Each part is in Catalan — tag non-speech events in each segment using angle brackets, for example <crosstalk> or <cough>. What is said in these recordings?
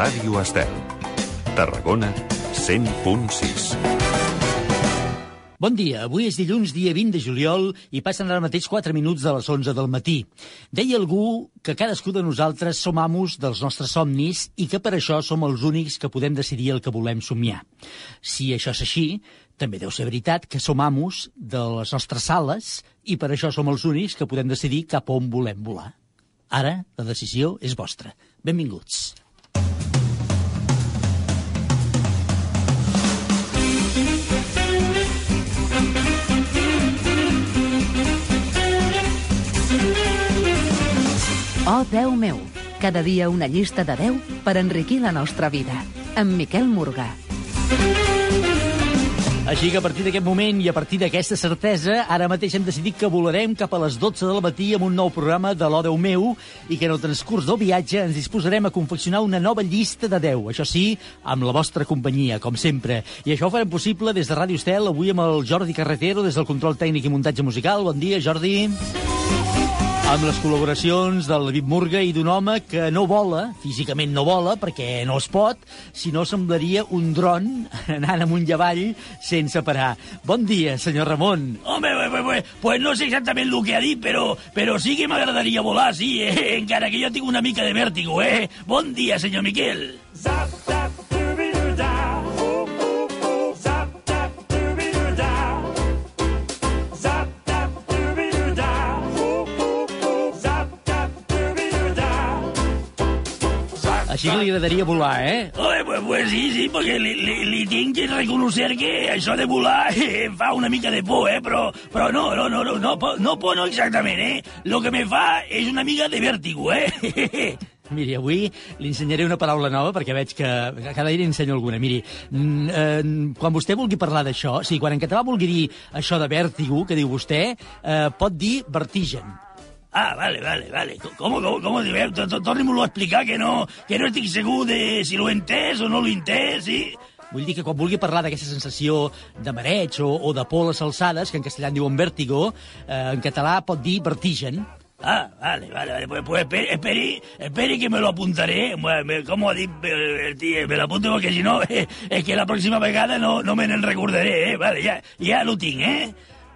Ràdio Estel. Tarragona 100.6. Bon dia, avui és dilluns, dia 20 de juliol, i passen ara mateix 4 minuts de les 11 del matí. Deia algú que cadascú de nosaltres som amos dels nostres somnis i que per això som els únics que podem decidir el que volem somiar. Si això és així, també deu ser veritat que som amos de les nostres sales i per això som els únics que podem decidir cap on volem volar. Ara, la decisió és vostra. Benvinguts. Oh, Déu meu, cada dia una llista de 10 per enriquir la nostra vida. Amb Miquel Morgà. Així que a partir d'aquest moment i a partir d'aquesta certesa, ara mateix hem decidit que volarem cap a les 12 del matí amb un nou programa de l'O Déu meu i que en el transcurs del viatge ens disposarem a confeccionar una nova llista de 10. Això sí, amb la vostra companyia, com sempre. I això ho farem possible des de Ràdio Estel, avui amb el Jordi Carretero, des del control tècnic i muntatge musical. Bon dia, Jordi amb les col·laboracions del David Murga i d'un home que no vola, físicament no vola, perquè no es pot, si no semblaria un dron anant amunt i avall sense parar. Bon dia, senyor Ramon. Home, pues, pues, pues no sé exactament el que ha dit, però, però sí que m'agradaria volar, sí, eh? encara que jo tinc una mica de vèrtigo, eh? Bon dia, senyor Miquel. Zap, Així que li agradaria volar, eh? Home, pues, pues sí, sí, perquè li, li, li tinc que reconèixer que això de volar <laughs> eh, fa una mica de por, eh? Però, però no, no, no, no, no, no por no exactament, eh? Lo que me fa és una mica de vèrtigo, eh? <laughs> Miri, avui li ensenyaré una paraula nova perquè veig que cada dia li ensenyo alguna. Miri, eh, quan vostè vulgui parlar d'això, o sigui, quan en català vulgui dir això de vèrtigo, que diu vostè, eh, pot dir vertigen. Ah, vale, vale, vale. Com, com, com diu? Eh? Torni-m'ho a explicar, que no, que no estic segur de si l'ho he entès o no l'ho he entès, sí? Vull dir que quan vulgui parlar d'aquesta sensació de mareig o, o de por a les alçades, que en castellà en diuen vèrtigo, eh, en català pot dir vertigen. Ah, vale, vale, vale. Pues, pues esperi, esperi, esperi que me lo apuntaré. Com ho ha dit el tio? Me l'apunto perquè si no, <laughs> eh, és que la pròxima vegada no, no me n'en recordaré, eh? Vale, ja, ja lo tinc, eh?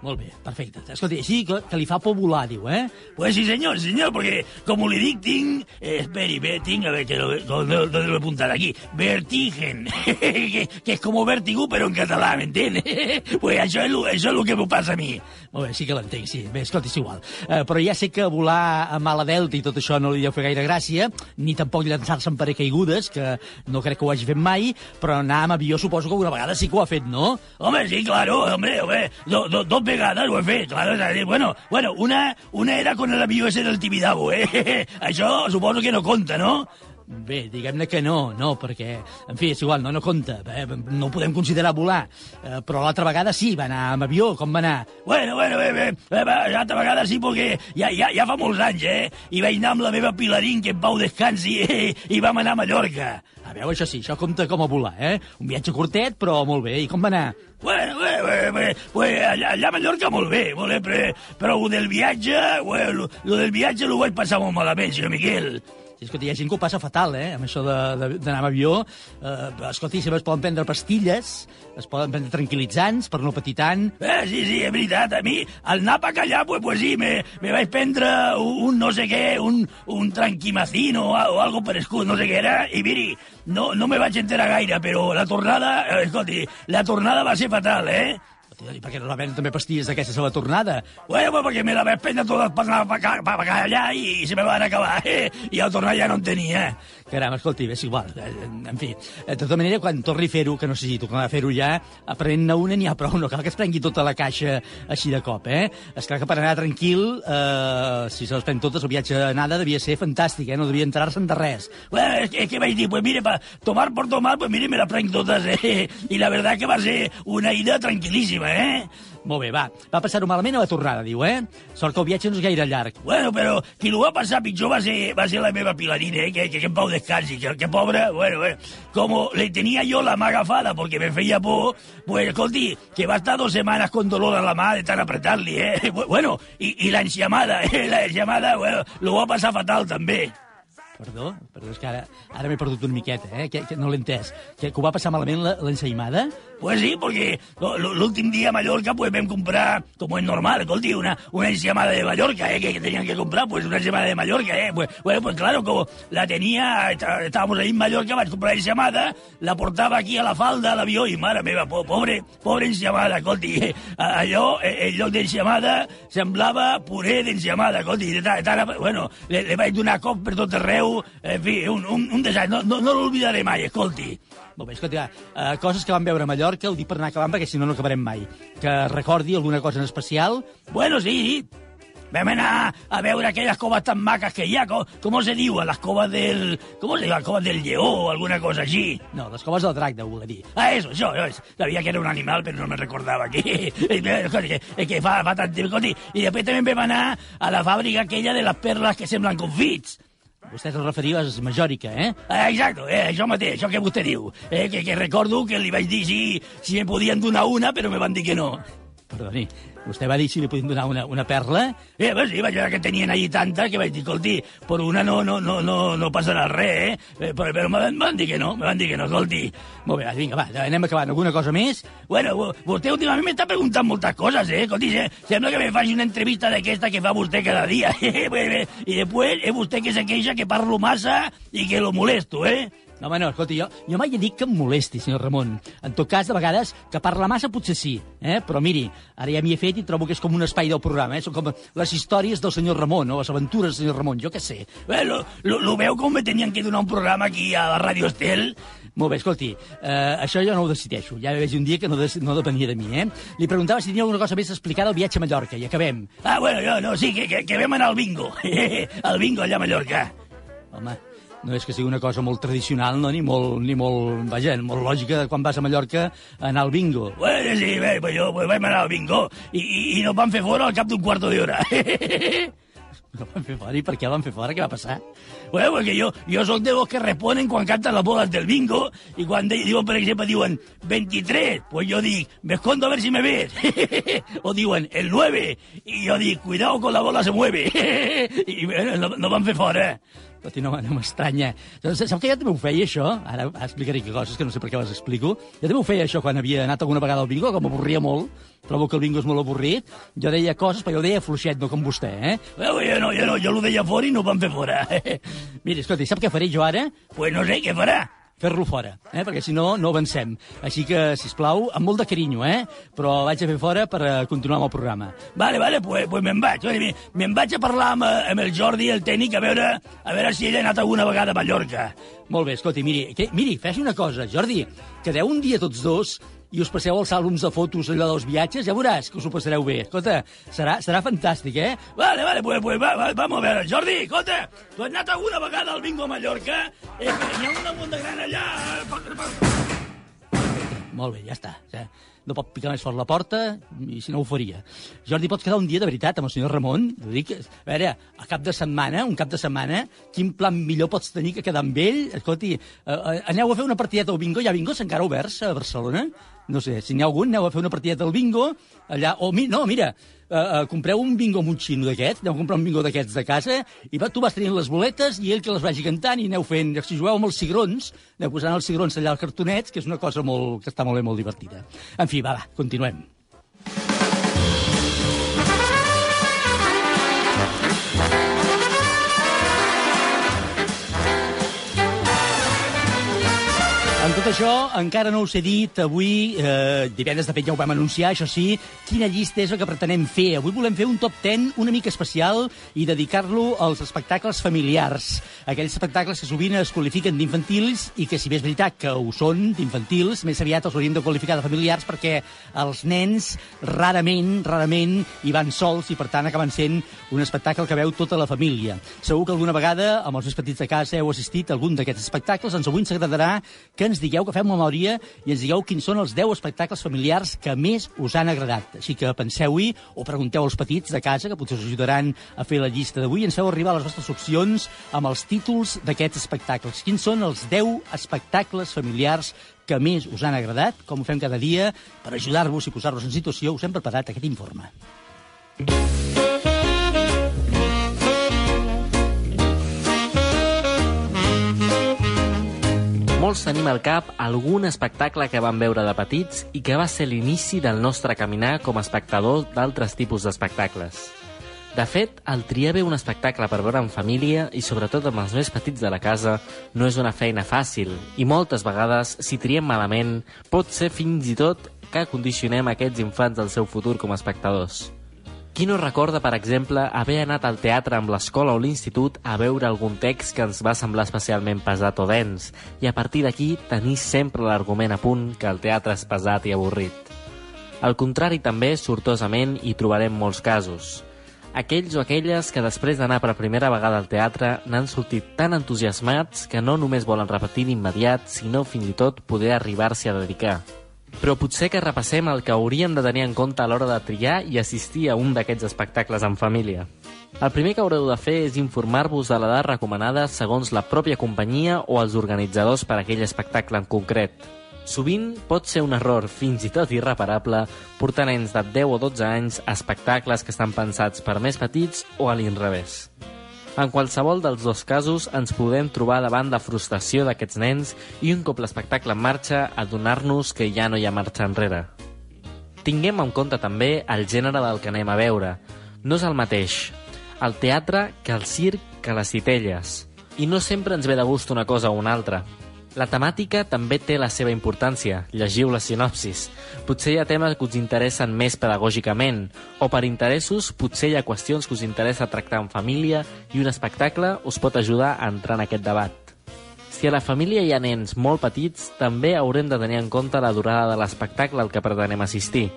Molt bé, perfecte. Escolti, així que, que li fa por volar, diu, eh? Pues sí, senyor, senyor, perquè, com li dic, tinc... Eh, esperi, bé, tinc, a veure, que lo, ¿dónde lo he apuntado aquí? Vertigen, <laughs> que, que és com vértigo, però en català, m'entén? <laughs> pues això és, lo, això és el que m'ho passa a mi. Molt bé, sí que l'entenc, sí. Bé, escolti, és igual. Eh, però ja sé que volar a mala delta i tot això no li deu fer gaire gràcia, ni tampoc llançar-se en paracaigudes, que no crec que ho hagi fet mai, però anar amb avió suposo que una vegada sí que ho ha fet, no? Home, sí, claro, hombre, hombre, do, do, dos vegades ho he fet, bueno, bueno, una, una era con el avió ese del Tibidabo, eh? <laughs> Això suposo que no compta, no? Bé, diguem-ne que no, no, perquè, en fi, és igual, no, no compta, eh? no ho podem considerar volar, eh, però l'altra vegada sí, va anar amb avió, com va anar? Bueno, bueno, bé, bé, bé l'altra vegada sí, perquè ja, ja, ja fa molts anys, eh, i vaig anar amb la meva Pilarín, que en pau descansi, <laughs> eh, i vam anar a Mallorca. A veure, això sí, això compta com a volar, eh? Un viatge curtet, però molt bé, i com va anar? Bueno, bé, bé, bé, bé allà, allà a Mallorca molt bé, molt bé, però, però el del viatge, bueno, lo del viatge l'ho vaig passar molt malament, senyor Miquel. Sí, escolta, hi ha gent que ho passa fatal, eh, amb això d'anar amb avió. Eh, escolta, sempre es poden prendre pastilles, es poden prendre tranquil·litzants per no patir tant. Eh, sí, sí, és veritat. A mi, al anar pa allà, pues, pues sí, me, me vaig prendre un, un no sé què, un, un tranquimacino o, o algo per escut, no sé què era, i miri, no, no me vaig enterar gaire, però la tornada, eh, escolti, la tornada va ser fatal, eh? I per què no la venen també pastilles d'aquestes a la tornada? Bueno, perquè me la vaig prendre totes per anar per, per allà i se me van acabar, eh? I al tornar ja no en tenia. Caram, escolti, és igual. Eh, en fi, de tota manera, quan torni a fer-ho, que no sé si tornarà a fer-ho ja, aprenent-ne una n'hi ha prou, no cal que es prengui tota la caixa així de cop, eh? És clar que per anar tranquil, eh, si se les pren totes, el viatge d'anada devia ser fantàstic, eh? No devia entrar-se'n de res. Bueno, és que, que vaig dir, pues mire, pa tomar por tomar, pues mire, me la prenc totes, eh? I la verdad que va ser una ida tranquil·líssima, eh? Molt bé, va. Va passar-ho malament a la tornada, diu, eh? Sort que el viatge no és gaire llarg. Bueno, però qui ho va passar pitjor va ser, va ser la meva Pilarina, eh? Que, que, que en pau descansi, que, que pobra, bueno, bueno, com le tenia jo la mà agafada perquè me feia por, pues, escolti, que va estar dos setmanes con dolor a la mà de tan apretar-li, eh? Bueno, i, i l'enxamada, eh? <laughs> L'enxamada, bueno, lo va passar fatal també. Perdó, perdó, és que ara, ara m'he perdut una miqueta, eh? Que, que no l'he entès. Que, que ho va passar malament la- l'ensaïmada? Pues sí, porque l'últim dia a Mallorca pues vam comprar, como es normal, escolti, una, una ensaïmada de Mallorca, eh, que, que tenían que comprar, pues una ensaïmada de Mallorca, eh. Pues, bueno, pues claro, como la está- estábamos ahí en Mallorca, vaig comprar ensaïmada, la portava aquí a la falda a l'avió i, mare meva, po, pobre, pobre ensaïmada, escolti, <laughs> eh, allò, el lloc d'ensaïmada semblava puré d'ensaïmada, escolti, de ta- tan, bueno, le, le vaig donar cop per tot arreu, en fi, un, un, un desastre, no, no, no l'oblidaré mai, escolti. Molt bé, escolta, uh, coses que vam veure a Mallorca, el dic per anar acabant, perquè si no, no acabarem mai. Que recordi alguna cosa en especial? Bueno, sí. Vam anar a veure aquelles coves tan maques que hi ha. Com, com se diu? Las covas del... Com se diu? Las covas del lleó o alguna cosa així. No, les coves del drac, deu voler dir. Ah, eso, això, això. Sabia que era un animal, però no me recordava que... <laughs> Escolti, que, que fa, fa tant temps. I després també vam anar a la fàbrica aquella de les perles que semblen confits. Vostè es referia a Majòrica, eh? Ah, exacto, eh, això mateix, això que vostè diu. Eh, que, que recordo que li vaig dir si, si me podien donar una, però me van dir que no. Perdoni, vostè va dir si li podíem donar una, una perla? Eh, pues sí, vaig veure que tenien allí tanta que vaig dir, escolti, per una no, no, no, no, no passarà res, eh? eh però, però me van, van dir que no, me van dir que no, escolti. Molt bé, vinga, va, anem acabant. Alguna cosa més? Bueno, vo- vostè últimament m'està preguntant moltes coses, eh? Escolti, se- sembla que me faci una entrevista d'aquesta que fa vostè cada dia. <laughs> I després és vostè que se queixa que parlo massa i que lo molesto, eh? No, home, no, escolti, jo, jo mai he dit que em molesti, senyor Ramon. En tot cas, de vegades, que parla massa potser sí, eh? però miri, ara ja m'hi he fet i trobo que és com un espai del programa, eh? són com les històries del senyor Ramon, o les aventures del senyor Ramon, jo què sé. Bueno, lo, lo veu com me tenien que donar un programa aquí a la Ràdio Estel? Molt bé, escolti, eh, això jo no ho decideixo. Ja veig un dia que no, de, no depenia de mi, eh? Li preguntava si tenia alguna cosa més a explicar del viatge a Mallorca, i acabem. Ah, bueno, jo, no, sí, que, que, que vam anar al bingo. <laughs> al bingo allà a Mallorca. Home, no és que sigui una cosa molt tradicional, no? ni molt, ni molt, vaja, molt lògica de quan vas a Mallorca a anar al bingo. Bueno, sí, bé, pues jo pues vam anar al bingo i, i, i nos van fer fora al cap d'un quarto d'hora. El <laughs> van fer fora, i per què van fer fora? Què va passar? bueno, porque yo, yo soy de los que responen quan cantan las bolas del bingo y cuando diuen, per exemple, diuen 23, pues yo dic, me escondo a ver si me ves. <laughs> o diuen, el 9, y yo dic, cuidado con la bola se mueve. <laughs> I bueno, no, no van fer fora. Tot i no, no m'estranya. Doncs, sap que jo també ho feia, això? Ara explicaré coses que no sé per què les explico. Jo també ho feia, això, quan havia anat alguna vegada al bingo, que m'avorria molt. Trobo que el bingo és molt avorrit. Jo deia coses, però jo ho deia fluixet, no com vostè, eh? Bueno, jo no, jo no, jo lo deia fora i no van fer fora. <laughs> Miri, escolta, sap què faré jo ara? pues no sé què farà. Fer-lo fora, eh? perquè si no, no avancem. Així que, si plau, amb molt de carinyo, eh? Però vaig a fer fora per eh, continuar amb el programa. Vale, vale, pues, pues me'n vaig. Vale, me- me'n vaig a parlar amb, eh, amb el Jordi, el tècnic, a veure, a veure si ell ha anat alguna vegada a Mallorca. Molt bé, escolti, miri, que, miri, fes una cosa, Jordi, quedeu un dia tots dos i us passeu els àlbums de fotos allò dels viatges, ja veuràs que us ho passareu bé. Escolta, serà, serà fantàstic, eh? Vale, vale, pues, pues va, va, vamos a veure. Jordi, escolta, tu has anat alguna vegada al bingo a Mallorca? Eh, n'hi ha una munt de gran allà... eh, Molt bé, ja està. Ja. No pot picar més fort la porta, i si no ho faria. Jordi, pots quedar un dia de veritat amb el senyor Ramon? A veure, a cap de setmana, un cap de setmana, quin plan millor pots tenir que quedar amb ell? Escolti, eh, eh, aneu a fer una partideta al bingo? Hi ha bingos encara oberts a Barcelona? No sé, si n'hi ha algun, aneu a fer una partideta al bingo, allà, o mi, no, mira, eh, eh, compreu un bingo amb un xino d'aquests, aneu a comprar un bingo d'aquests de casa, i va, tu vas tenint les boletes i ell que les vagi cantant i aneu fent, si jugueu amb els cigrons, aneu posant els cigrons allà als cartonets, que és una cosa molt, que està molt bé, molt divertida. En fi, va, va, continuem. En tot això, encara no us he dit, avui, eh, divendres de fet ja ho vam anunciar, això sí, quina llista és el que pretenem fer. Avui volem fer un top 10 una mica especial i dedicar-lo als espectacles familiars. Aquells espectacles que sovint es qualifiquen d'infantils i que, si bé és veritat que ho són d'infantils, més aviat els hauríem de qualificar de familiars perquè els nens rarament, rarament hi van sols i, per tant, acaben sent un espectacle que veu tota la família. Segur que alguna vegada, amb els més petits de casa, heu assistit a algun d'aquests espectacles. Ens avui ens agradarà que ens digueu, que fem memòria i ens digueu quins són els 10 espectacles familiars que més us han agradat. Així que penseu-hi o pregunteu als petits de casa, que potser us ajudaran a fer la llista d'avui, ens feu arribar les vostres opcions amb els títols d'aquests espectacles. Quins són els 10 espectacles familiars que més us han agradat, com ho fem cada dia, per ajudar-vos i posar-vos en situació, us hem preparat aquest informe. Molts tenim al cap algun espectacle que vam veure de petits i que va ser l'inici del nostre caminar com a espectador d'altres tipus d'espectacles. De fet, el triar bé un espectacle per veure en família i sobretot amb els més petits de la casa no és una feina fàcil i moltes vegades, si triem malament, pot ser fins i tot que condicionem aquests infants del seu futur com a espectadors. Qui no recorda, per exemple, haver anat al teatre amb l'escola o l'institut a veure algun text que ens va semblar especialment pesat o dens, i a partir d'aquí tenir sempre l'argument a punt que el teatre és pesat i avorrit. Al contrari, també, sortosament, hi trobarem molts casos aquells o aquelles que després d'anar per primera vegada al teatre n'han sortit tan entusiasmats que no només volen repetir d'immediat, sinó fins i tot poder arribar-s'hi a dedicar. Però potser que repassem el que hauríem de tenir en compte a l'hora de triar i assistir a un d'aquests espectacles en família. El primer que haureu de fer és informar-vos de l'edat recomanada segons la pròpia companyia o els organitzadors per a aquell espectacle en concret. Sovint pot ser un error fins i tot irreparable portar nens de 10 o 12 anys a espectacles que estan pensats per més petits o a l'inrevés. En qualsevol dels dos casos ens podem trobar davant la frustració d'aquests nens i un cop l'espectacle en marxa adonar-nos que ja no hi ha marxa enrere. Tinguem en compte també el gènere del que anem a veure. No és el mateix el teatre que el circ que les citelles. I no sempre ens ve de gust una cosa o una altra. La temàtica també té la seva importància. Llegiu la sinopsis. Potser hi ha temes que us interessen més pedagògicament, o per interessos potser hi ha qüestions que us interessa tractar en família i un espectacle us pot ajudar a entrar en aquest debat. Si a la família hi ha nens molt petits, també haurem de tenir en compte la durada de l'espectacle al que pretenem assistir.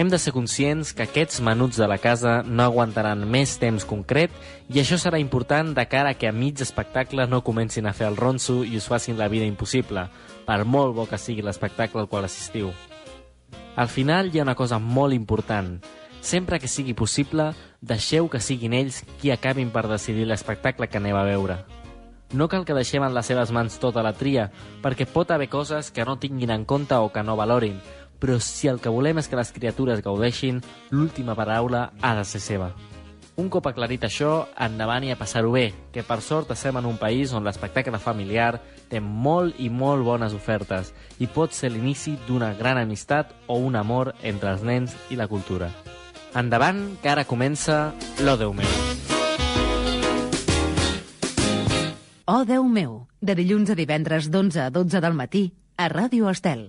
Hem de ser conscients que aquests menuts de la casa no aguantaran més temps concret i això serà important de cara a que a mig espectacle no comencin a fer el ronso i us facin la vida impossible, per molt bo que sigui l'espectacle al qual assistiu. Al final hi ha una cosa molt important. Sempre que sigui possible, deixeu que siguin ells qui acabin per decidir l'espectacle que aneu a veure. No cal que deixem en les seves mans tota la tria, perquè pot haver coses que no tinguin en compte o que no valorin, però si el que volem és que les criatures gaudeixin, l'última paraula ha de ser seva. Un cop aclarit això, endavant i a passar-ho bé, que per sort estem en un país on l'espectacle familiar té molt i molt bones ofertes i pot ser l'inici d'una gran amistat o un amor entre els nens i la cultura. Endavant, que ara comença l'O Déu meu. Oh, Déu meu, de dilluns a divendres d'11 a 12 del matí a Ràdio Estel.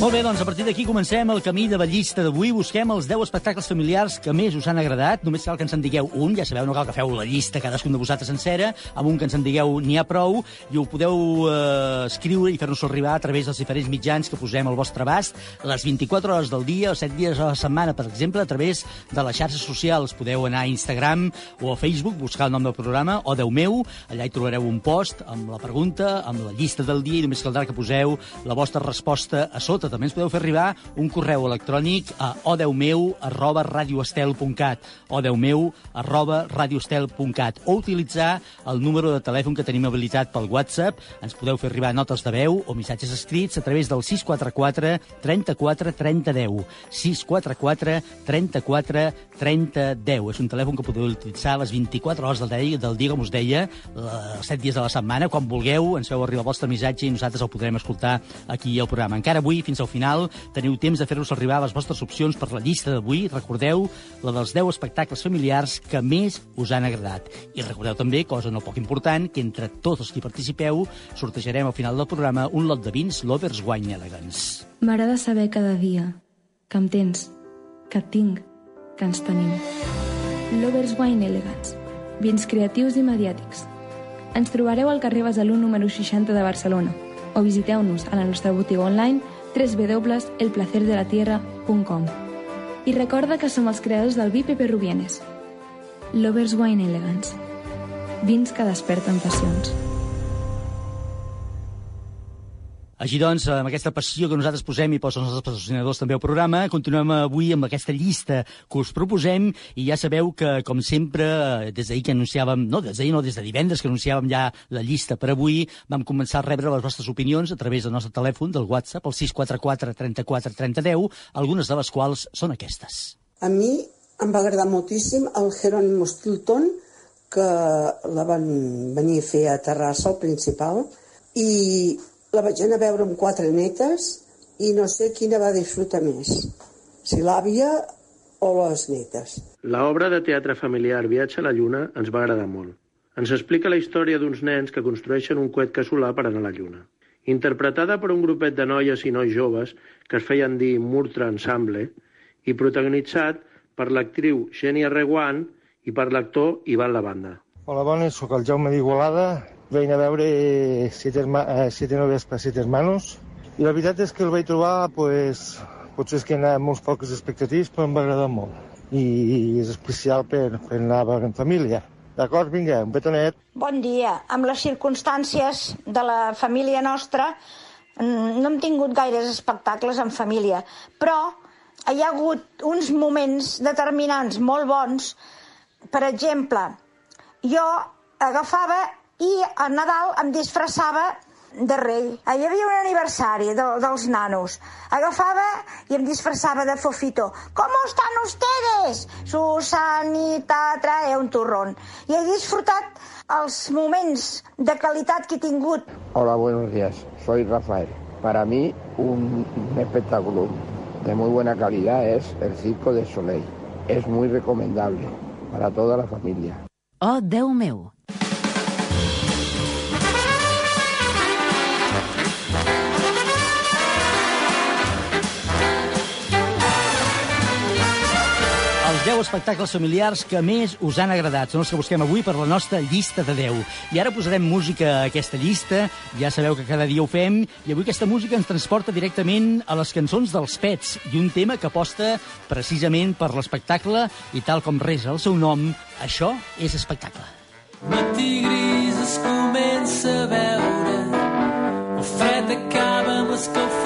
Molt bé, doncs a partir d'aquí comencem el camí de la llista d'avui. Busquem els 10 espectacles familiars que més us han agradat. Només cal que ens en digueu un, ja sabeu, no cal que feu la llista cadascun de vosaltres sencera. Amb un que ens en digueu n'hi ha prou i ho podeu eh, escriure i fer-nos arribar a través dels diferents mitjans que posem al vostre abast les 24 hores del dia o 7 dies a la setmana, per exemple, a través de les xarxes socials. Podeu anar a Instagram o a Facebook, buscar el nom del programa o Déu meu, allà hi trobareu un post amb la pregunta, amb la llista del dia i només caldrà que poseu la vostra resposta a sota també ens podeu fer arribar un correu electrònic a odeumeu arroba radioestel.cat odeumeu arroba radioestel.cat o utilitzar el número de telèfon que tenim habilitat pel WhatsApp. Ens podeu fer arribar notes de veu o missatges escrits a través del 644 34 30 10. 644 34 30 10. És un telèfon que podeu utilitzar les 24 hores del dia, del dia com us deia, els 7 dies de la setmana. Quan vulgueu, ens feu arribar el vostre missatge i nosaltres el podrem escoltar aquí al programa. Encara avui, fins al final, teniu temps de fer-nos arribar les vostres opcions per la llista d'avui. Recordeu la dels 10 espectacles familiars que més us han agradat. I recordeu també, cosa no poc important, que entre tots els que participeu sortejarem al final del programa un lot de vins Lovers Wine Elegance. M'agrada saber cada dia que em tens, que et tinc, que ens tenim. Lovers Wine Elegance. Vins creatius i mediàtics. Ens trobareu al carrer Besalú número 60 de Barcelona o visiteu-nos a la nostra botiga online www.elplacerdelatierra.com I recorda que som els creadors del vi Pepe Rubienes. Lovers Wine Elegance. Vins que desperten passions. Així doncs, amb aquesta passió que nosaltres posem i posen els nostres patrocinadors també al programa, continuem avui amb aquesta llista que us proposem i ja sabeu que, com sempre, des d'ahir que anunciàvem, no, des d'ahir no, des de divendres que anunciàvem ja la llista per avui, vam començar a rebre les vostres opinions a través del nostre telèfon, del WhatsApp, el 644 34 30 10, algunes de les quals són aquestes. A mi em va agradar moltíssim el Jerónimo Stilton, que la van venir a fer a Terrassa, al principal, i la vaig anar a veure amb quatre netes i no sé quina va disfrutar més, si l'àvia o les netes. La obra de teatre familiar Viatge a la Lluna ens va agradar molt. Ens explica la història d'uns nens que construeixen un coet casolà per anar a la Lluna. Interpretada per un grupet de noies i nois joves que es feien dir Murtra Ensemble i protagonitzat per l'actriu Xènia Reguant i per l'actor Ivan Lavanda. Hola, bones, sóc el Jaume d'Igualada Vein a veure Siete, eh, siete noves per Siete hermanos i la veritat és que el vaig trobar, pues, potser és que anava amb molts poques expectatives, però em va agradar molt. I, és especial per, per anar en família. D'acord, vinga, un petonet. Bon dia. Amb les circumstàncies de la família nostra, no hem tingut gaires espectacles en família, però hi ha hagut uns moments determinants molt bons. Per exemple, jo agafava i a Nadal em disfressava de rei. Hi havia un aniversari de, dels nanos. Agafava i em disfressava de Fofito. ¿Cómo están ustedes? Susanita trae un turrón. I he disfrutat els moments de qualitat que he tingut. Hola, buenos días. Soy Rafael. Para mí, un espectáculo de muy buena calidad es el Circo de Soleil. Es muy recomendable para toda la familia. Oh, Déu meu! Els 10 espectacles familiars que més us han agradat. Són els que busquem avui per la nostra llista de 10. I ara posarem música a aquesta llista. Ja sabeu que cada dia ho fem. I avui aquesta música ens transporta directament a les cançons dels Pets i un tema que aposta precisament per l'espectacle i tal com resa el seu nom, això és espectacle. Matí gris es comença a veure el fred acaba amb l'escalfor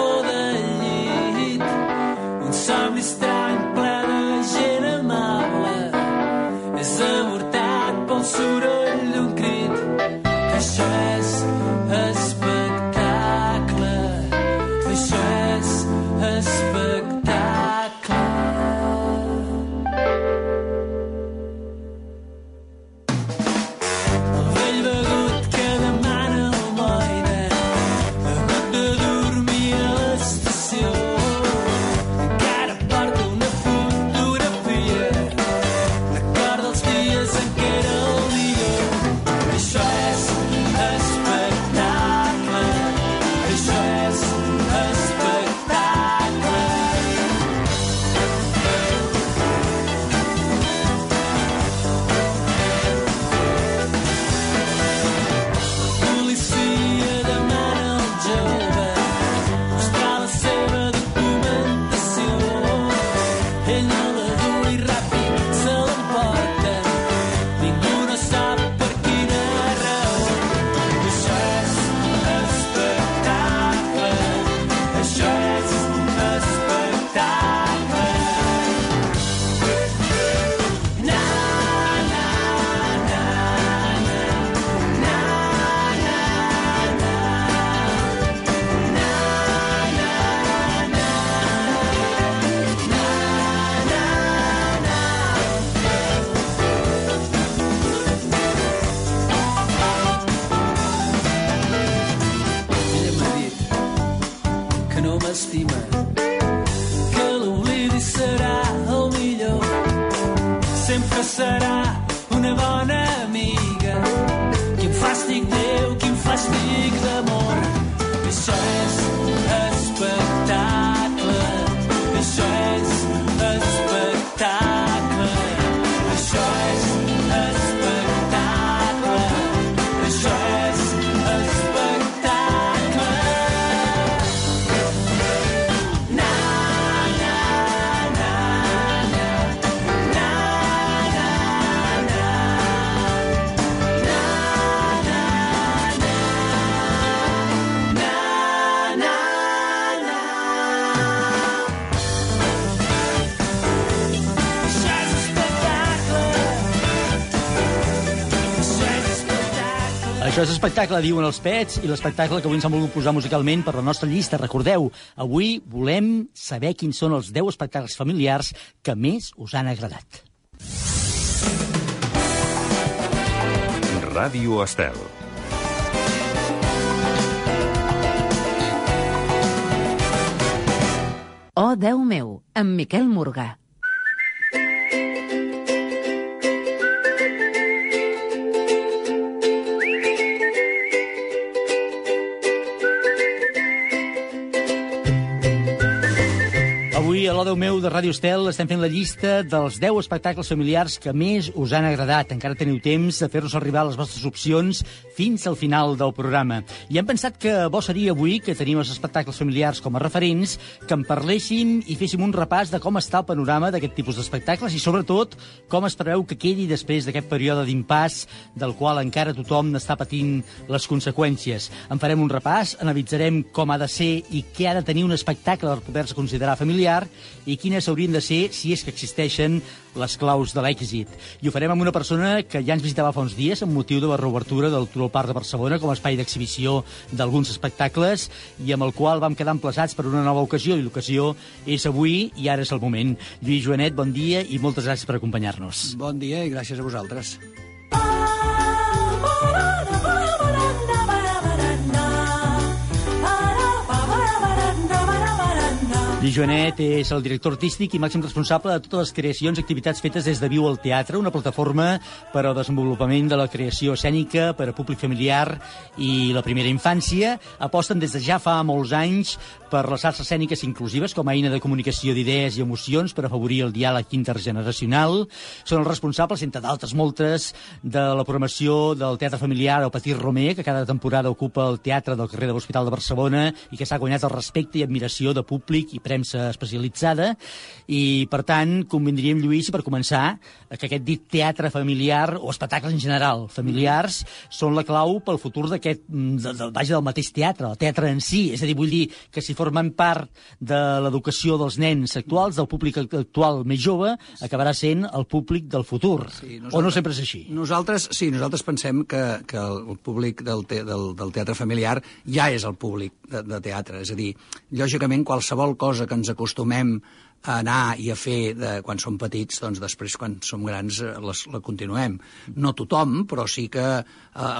basura. Això és espectacle, diuen els pets, i l'espectacle que avui ens han volgut posar musicalment per la nostra llista. Recordeu, avui volem saber quins són els 10 espectacles familiars que més us han agradat. Ràdio Estel. Oh, Déu meu, amb Miquel Morgà. L'Odeu meu de Ràdio Estel, estem fent la llista dels 10 espectacles familiars que més us han agradat. Encara teniu temps de fer-nos arribar les vostres opcions fins al final del programa. I hem pensat que bo seria avui, que tenim els espectacles familiars com a referents, que en parléssim i féssim un repàs de com està el panorama d'aquest tipus d'espectacles i, sobretot, com es preveu que quedi després d'aquest període d'impàs del qual encara tothom n'està patint les conseqüències. En farem un repàs, analitzarem com ha de ser i què ha de tenir un espectacle per poder-se considerar familiar i quines haurien de ser, si és que existeixen, les claus de l'èxit. I ho farem amb una persona que ja ens visitava fa uns dies amb motiu de la reobertura del Turó Parc de Barcelona com a espai d'exhibició d'alguns espectacles i amb el qual vam quedar emplaçats per una nova ocasió i l'ocasió és avui i ara és el moment. Lluís Joanet, bon dia i moltes gràcies per acompanyar-nos. Bon dia i gràcies a vosaltres. Lluís Joanet és el director artístic i màxim responsable de totes les creacions i activitats fetes des de Viu al Teatre, una plataforma per al desenvolupament de la creació escènica per a públic familiar i la primera infància. Aposten des de ja fa molts anys per les arts escèniques inclusives com a eina de comunicació d'idees i emocions per afavorir el diàleg intergeneracional. Són els responsables, entre d'altres moltes, de la programació del Teatre Familiar o Petit Romer, que cada temporada ocupa el Teatre del carrer de l'Hospital de Barcelona i que s'ha guanyat el respecte i admiració de públic i premsa especialitzada i, per tant, convindríem, Lluís, per començar, que aquest dit teatre familiar o espectacles en general familiars són la clau pel futur d'aquest, de, de, vaja, del mateix teatre, el teatre en si. És a dir, vull dir que si formen part de l'educació dels nens actuals, del públic actual més jove, acabarà sent el públic del futur. Sí, o no sempre és així? Nosaltres, sí, nosaltres pensem que, que el públic del, te, del, del teatre familiar ja és el públic de, de teatre. És a dir, lògicament, qualsevol cosa que ens acostumem a anar i a fer de, quan som petits, doncs després quan som grans eh, les, la continuem. No tothom, però sí que eh,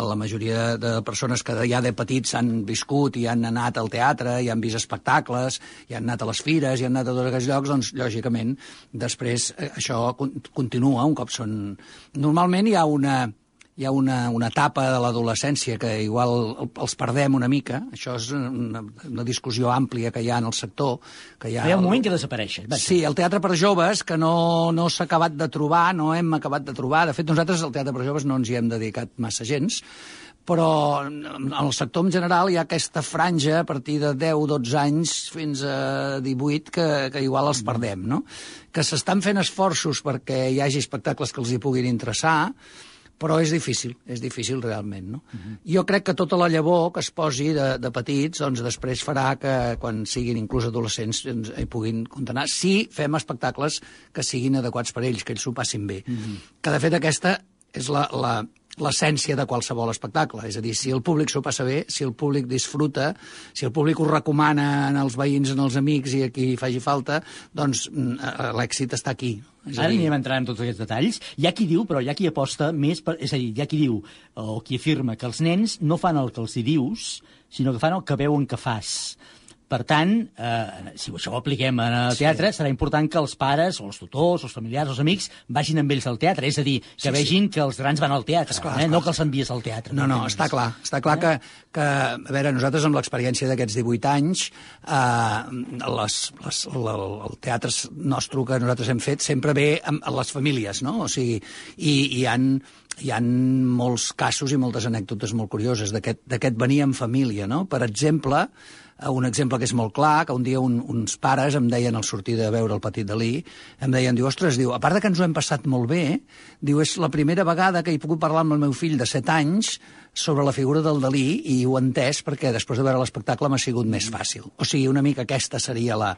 la majoria de persones que ja de petits han viscut i han anat al teatre, i han vist espectacles, i han anat a les fires, i han anat a tots aquests llocs, doncs lògicament després eh, això continua un cop són... Normalment hi ha una hi ha una, una etapa de l'adolescència que igual els perdem una mica, això és una, una discussió àmplia que hi ha en el sector. Que hi ha, hi ha un moment que desapareix. Va. Sí, el teatre per joves, que no, no s'ha acabat de trobar, no hem acabat de trobar. De fet, nosaltres al teatre per joves no ens hi hem dedicat massa gens, però en el sector en general hi ha aquesta franja a partir de 10-12 anys fins a 18 que, que igual els perdem, no? Que s'estan fent esforços perquè hi hagi espectacles que els hi puguin interessar, però és difícil, és difícil realment. No? Uh -huh. Jo crec que tota la llavor que es posi de, de petits doncs després farà que quan siguin inclús adolescents ens hi puguin contenar, si fem espectacles que siguin adequats per ells, que ells s'ho passin bé. Uh -huh. Que de fet aquesta és la, la, l'essència de qualsevol espectacle. És a dir, si el públic s'ho passa bé, si el públic disfruta, si el públic ho recomana els veïns, els amics i a qui faci falta, doncs l'èxit està aquí. És Ara anirem entrant en tots aquests detalls. Hi ha qui diu, però hi ha qui aposta més... Per... És a dir, hi ha qui diu, o qui afirma, que els nens no fan el que els hi dius, sinó que fan el que veuen que fas. Per tant, eh, si això ho apliquem al teatre, sí. serà important que els pares, o els tutors, o els familiars, o els amics, vagin amb ells al teatre. És a dir, que sí, vegin sí. que els grans van al teatre, esclar, eh? esclar. no que els envies al teatre. No, no, no està clar. Està clar eh? que, que, a veure, nosaltres amb l'experiència d'aquests 18 anys, eh, les, les, el, el teatre nostre que nosaltres hem fet sempre ve amb, les famílies, no? O sigui, i, i hi han hi ha molts casos i moltes anècdotes molt curioses d'aquest venir en família, no? Per exemple, Eh, un exemple que és molt clar, que un dia un, uns pares em deien al sortir de veure el petit Dalí, em deien, diu, ostres, diu, a part de que ens ho hem passat molt bé, diu, és la primera vegada que he pogut parlar amb el meu fill de 7 anys sobre la figura del Dalí i ho he entès perquè després de veure l'espectacle m'ha sigut més fàcil. O sigui, una mica aquesta seria la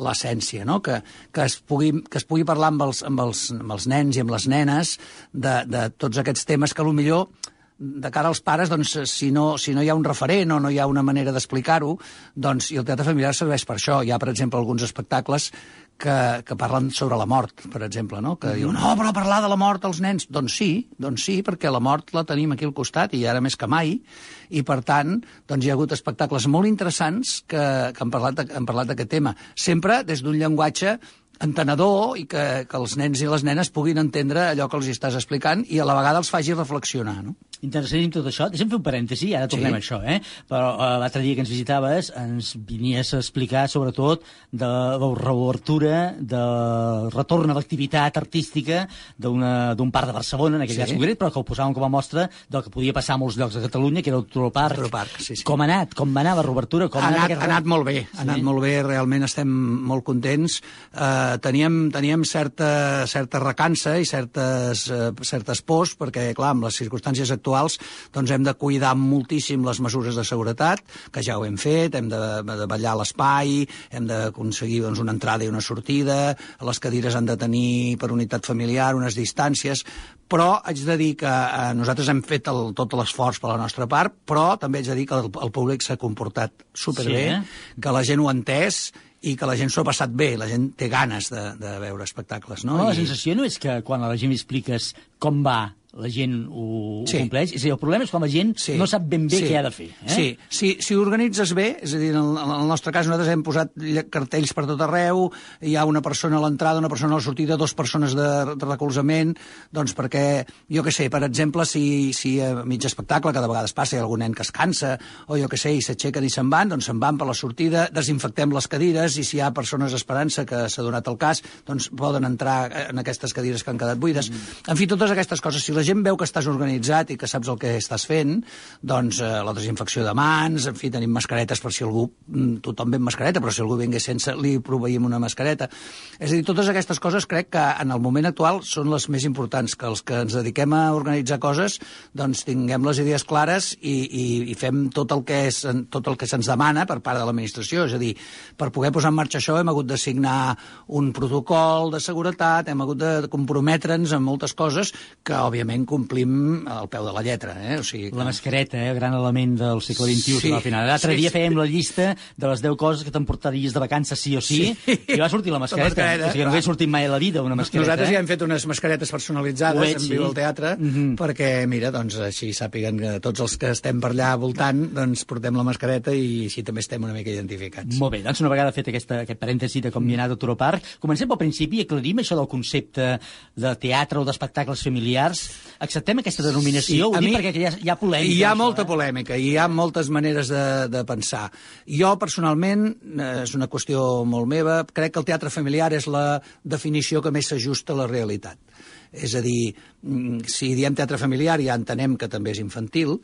l'essència, no? que, que, es pugui, que es pugui parlar amb els, amb, els, amb els nens i amb les nenes de, de tots aquests temes que millor de cara als pares, doncs, si no, si no hi ha un referent o no hi ha una manera d'explicar-ho, doncs, i el teatre familiar serveix per això. Hi ha, per exemple, alguns espectacles que, que parlen sobre la mort, per exemple, no? que mm -hmm. diuen, no, però parlar de la mort als nens... Doncs sí, doncs sí, perquè la mort la tenim aquí al costat, i ara més que mai, i per tant, doncs hi ha hagut espectacles molt interessants que, que han parlat, han parlat d'aquest tema. Sempre des d'un llenguatge entenedor i que, que els nens i les nenes puguin entendre allò que els estàs explicant i a la vegada els faci reflexionar, no? Interessantíssim tot això. Deixa'm fer un parèntesi, ara tornem Sí. a això, eh? Però uh, l'altre dia que ens visitaves ens vinies a explicar sobretot de la reobertura, del retorn a l'activitat artística d'un parc de Barcelona, en aquell Sí. cas concret, però que ho posàvem com a mostra del que podia passar a molts llocs de Catalunya, que era el Troparc. Troparc, sí, sí. Com ha anat? Com va anar la reobertura? Com ha, anat, ha anat molt bé, ha anat molt bé, realment estem molt contents. Uh, teníem, teníem certa, certa recança i certes, uh, certes pors, perquè, clar, amb les circumstàncies actuals doncs hem de cuidar moltíssim les mesures de seguretat, que ja ho hem fet, hem de, de vetllar l'espai, hem d'aconseguir doncs, una entrada i una sortida, les cadires han de tenir per unitat familiar unes distàncies, però haig de dir que eh, nosaltres hem fet el, tot l'esforç per la nostra part, però també haig de dir que el, el públic s'ha comportat superbé, Sí, eh? que la gent ho ha entès i que la gent s'ho ha passat bé, la gent té ganes de, de veure espectacles. No? No, la I- sensació no és que quan a la gent li expliques com va, la gent ho, Sí. ho compleix. És dir, el problema és quan la gent Sí. no sap ben bé Sí. què ha de fer. Eh? Sí, si, si organitzes bé, és a dir, en el, en el nostre cas nosaltres hem posat cartells per tot arreu, hi ha una persona a l'entrada, una persona a la sortida, dues persones de, de recolzament, doncs perquè, jo que sé, per exemple, si, si a mig espectacle, cada vegada es passa, hi ha algun nen que es cansa, o jo que sé, i s'aixequen i se'n van, doncs se'n van per la sortida, desinfectem les cadires, i si hi ha persones esperant-se que s'ha donat el cas, doncs poden entrar en aquestes cadires que han quedat buides. En fi, totes aquestes coses, si la gent veu que estàs organitzat i que saps el que estàs fent, doncs eh, la desinfecció de mans, en fi, tenim mascaretes per si algú, mm, tothom ve amb mascareta, però si algú vingués sense, li proveïm una mascareta. És a dir, totes aquestes coses crec que en el moment actual són les més importants, que els que ens dediquem a organitzar coses, doncs tinguem les idees clares i, i, i fem tot el que és tot el que se'ns demana per part de l'administració. És a dir, per poder posar en marxa això hem hagut de signar un protocol de seguretat, hem hagut de comprometre'ns en moltes coses que, òbviament, complim al peu de la lletra. Eh? O sigui, que... La mascareta, eh? gran element del segle XXI. Sí, Sí, al final. L'altre sí, dia sí. fèiem la llista de les 10 coses que t'emportaries de vacances sí o sí, Sí. i va sortir la La mascareta. mascareta, o sigui, no hagués sortit mai a la vida una mascareta. Nosaltres eh? ja hem fet unes mascaretes personalitzades veig, en sí. Viu al Teatre, Mhm. perquè, mira, doncs així sàpiguen que tots els que estem per allà voltant, doncs portem la mascareta i així també estem una mica identificats. Molt bé, doncs una vegada fet aquesta, aquest parèntesi de com hi ha anat el Toro Park, comencem pel principi i aclarim això del concepte de teatre o d'espectacles familiars. Acceptem aquesta denominació? Ho a dic mi- perquè hi ha, hi ha polèmica. Hi ha això, molta eh? polèmica hi ha moltes maneres de, de pensar. Jo, personalment, eh, és una qüestió molt meva, crec que el teatre familiar és la definició que més s'ajusta a la realitat. És a dir, mm, si diem teatre familiar ja entenem que també és infantil,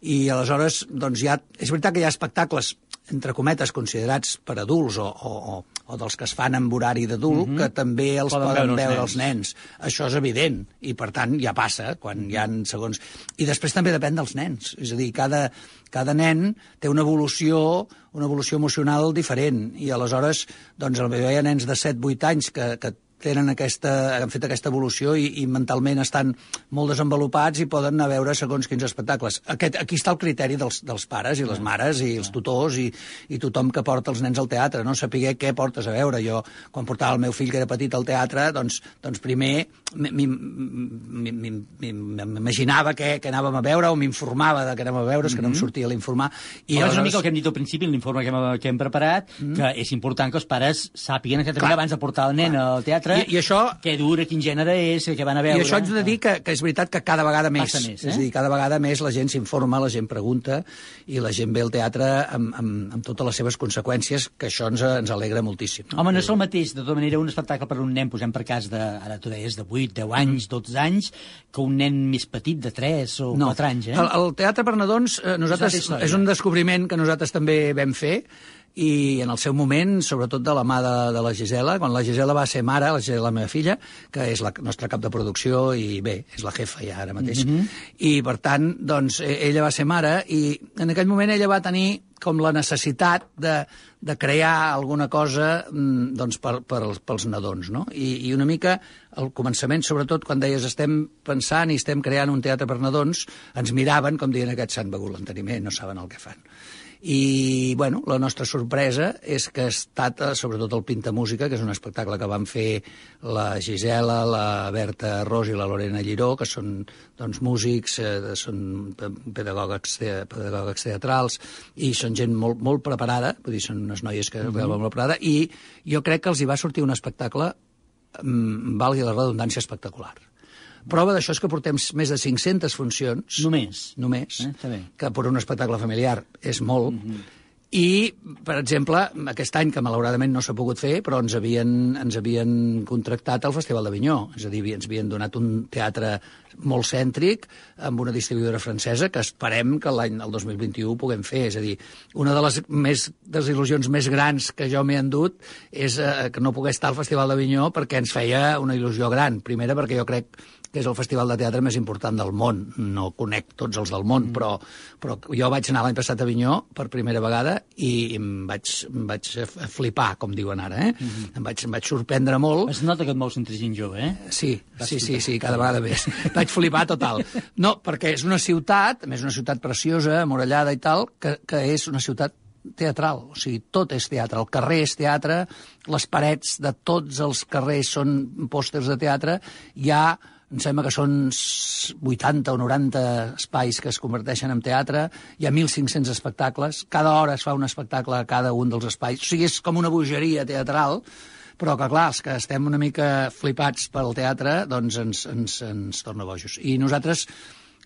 i aleshores, doncs ja... És veritat que hi ha espectacles, entre cometes, considerats per adults o, o, o, o dels que es fan amb horari d'adult, Mhm. que també els Poden poden, veure els veure els nens. Això és evident, i per tant ja passa, quan hi ha segons... I després també depèn dels nens, és a dir, cada, cada nen té una evolució una evolució emocional diferent, i aleshores, doncs, potser hi ha nens de 7-8 anys que, que tenen aquesta, han fet aquesta evolució i, i mentalment estan molt desenvolupats i poden anar a veure segons quins espectacles. Aquest, aquí està el criteri dels, dels pares i les mares i els tutors i, i tothom que porta els nens al teatre, no? Saber què portes a veure. Jo, quan portava el meu fill, que era petit, al teatre, doncs, doncs primer m'im- m'im- m'im- m'imaginava què, què anàvem a veure o m'informava de què anàvem a veure, és que no em sortia a l'informar. I és una mica el que hem dit al principi, l'informe que, hem, que hem preparat, que és important que els pares sàpiguen exactament Clar. abans de portar el nen al teatre I- i això- què dura, quin gènere és, què van a veure. I això haig de dir que, que és veritat que cada vegada més, Passa més, eh? és a dir, cada vegada més la gent s'informa, la gent pregunta i la gent ve al teatre amb, amb, amb totes les seves conseqüències, que això ens, ens alegra moltíssim. Home, no és el mateix, de tota manera, un espectacle per un nen, posem per cas de, ara tu deies, de 8, 10 anys, 12 anys, que un nen més petit, de 3 o 4 anys, eh? El, el Teatre per Nadons, eh, nosaltres, És és un descobriment que nosaltres també vam fer, i en el seu moment, sobretot de la mà de, de la Gisela, quan la Gisela va ser mare, la Gisela, la meva filla, que és la nostra cap de producció i bé, és la jefa ja ara mateix. Mm -hmm. I per tant, doncs, e- ella va ser mare i en aquell moment ella va tenir com la necessitat de, de crear alguna cosa mm, doncs, per, per, pels nadons, no? I, I una mica al començament, sobretot quan deies estem pensant i estem creant un teatre per nadons, ens miraven com dient aquests s'han begut l'enteniment, no saben el que fan. I, bueno, la nostra sorpresa és que ha estat, eh, sobretot, el Pinta Música, que és un espectacle que van fer la Gisela, la Berta Ros i la Lorena Lliró, que són doncs, músics, eh, són pe- pedagògics, te- pedagògics teatrals, i són gent molt, molt preparada, vull dir, són unes noies que mm -hmm. molt preparada, i jo crec que els hi va sortir un espectacle, mm, valgui la redundància, espectacular. Prova d'això és que portem més de 500 funcions. Només? Només. Eh. Que per un espectacle familiar és molt. Mm -hmm. I, per exemple, aquest any, que malauradament no s'ha pogut fer, però ens havien, ens havien contractat al Festival d'Avinyó. És a dir, ens havien donat un teatre molt cèntric amb una distribuïdora francesa que esperem que l'any el 2021 ho puguem fer. És a dir, una de les més desil·lusions més grans que jo m'he endut és eh, que no pogués estar al Festival d'Avinyó perquè ens feia una il·lusió gran. Primera, perquè jo crec que és el festival de teatre més important del món. No conec tots els del món, mm. però, però jo vaig anar l'any passat a Avinyó per primera vegada i em vaig, em vaig flipar, com diuen ara. Eh? Mm -hmm. em, vaig, em vaig sorprendre molt. Es nota que et mous entre gent jove, eh? Sí, sí, sí, sí, cada vegada més. <laughs> Vaig flipar total. No, perquè és una ciutat, més una ciutat preciosa, amurallada i tal, que, que és una ciutat teatral, o sigui, tot és teatre, el carrer és teatre, les parets de tots els carrers són pòsters de teatre, hi ha em sembla que són 80 o 90 espais que es converteixen en teatre, hi ha 1.500 espectacles, cada hora es fa un espectacle a cada un dels espais, o sigui, és com una bogeria teatral, però que, clar, els que estem una mica flipats pel teatre, doncs ens, ens, ens torna bojos. I nosaltres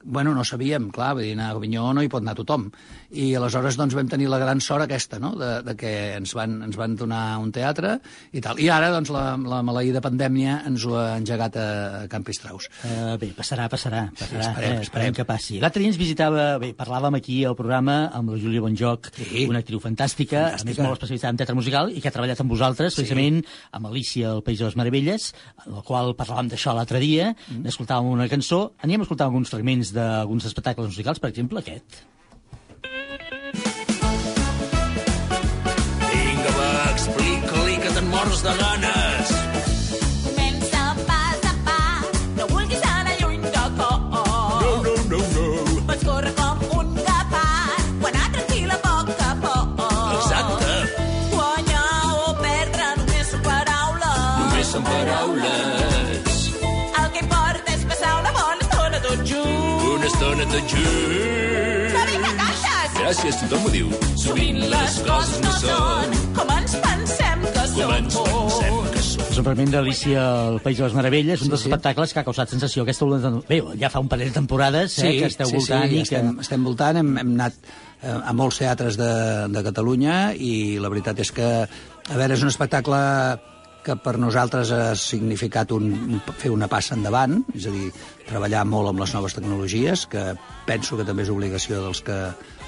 bueno, no sabíem, clar, vull dir, anar a Avinyó no hi pot anar tothom. I aleshores doncs, vam tenir la gran sort aquesta, no?, de, de que ens van, ens van donar un teatre i tal. I ara, doncs, la, la maleïda pandèmia ens ho ha engegat a Campistraus. Uh, bé, passarà, passarà. passarà Sí, esperem, eh, esperem que passi. L'altre dia ens visitava, bé, parlàvem aquí al programa amb la Júlia Bonjoc, sí. una actriu fantàstica, fantàstica, a més molt especialitzada en teatre musical i que ha treballat amb vosaltres, Sí. precisament amb Alicia, el País de les Meravelles, en la qual parlàvem d'això l'altre dia, mm. escoltàvem una cançó, aníem a escoltar alguns fragments d'alguns espectacles musicals, per exemple aquest. Vinga, va, explica-li que te'n mors de ganes. Tot junts. Sabia que cantes! Gràcies, tothom ho diu. Sovint les coses no són com ens pensem que són. Com ens pensem que són. És un fragment d'Alicia, el País de les Meravelles, un dels espectacles que ha causat sensació aquesta volta... Bé, ja fa un parell de temporades eh, que esteu sí, voltant sí, i que... estem, estem voltant, hem, hem anat eh, a molts teatres de, de Catalunya i la veritat és que, a veure, és un espectacle que per nosaltres ha significat un, fer una passa endavant, és a dir, treballar molt amb les noves tecnologies, que penso que també és obligació dels que,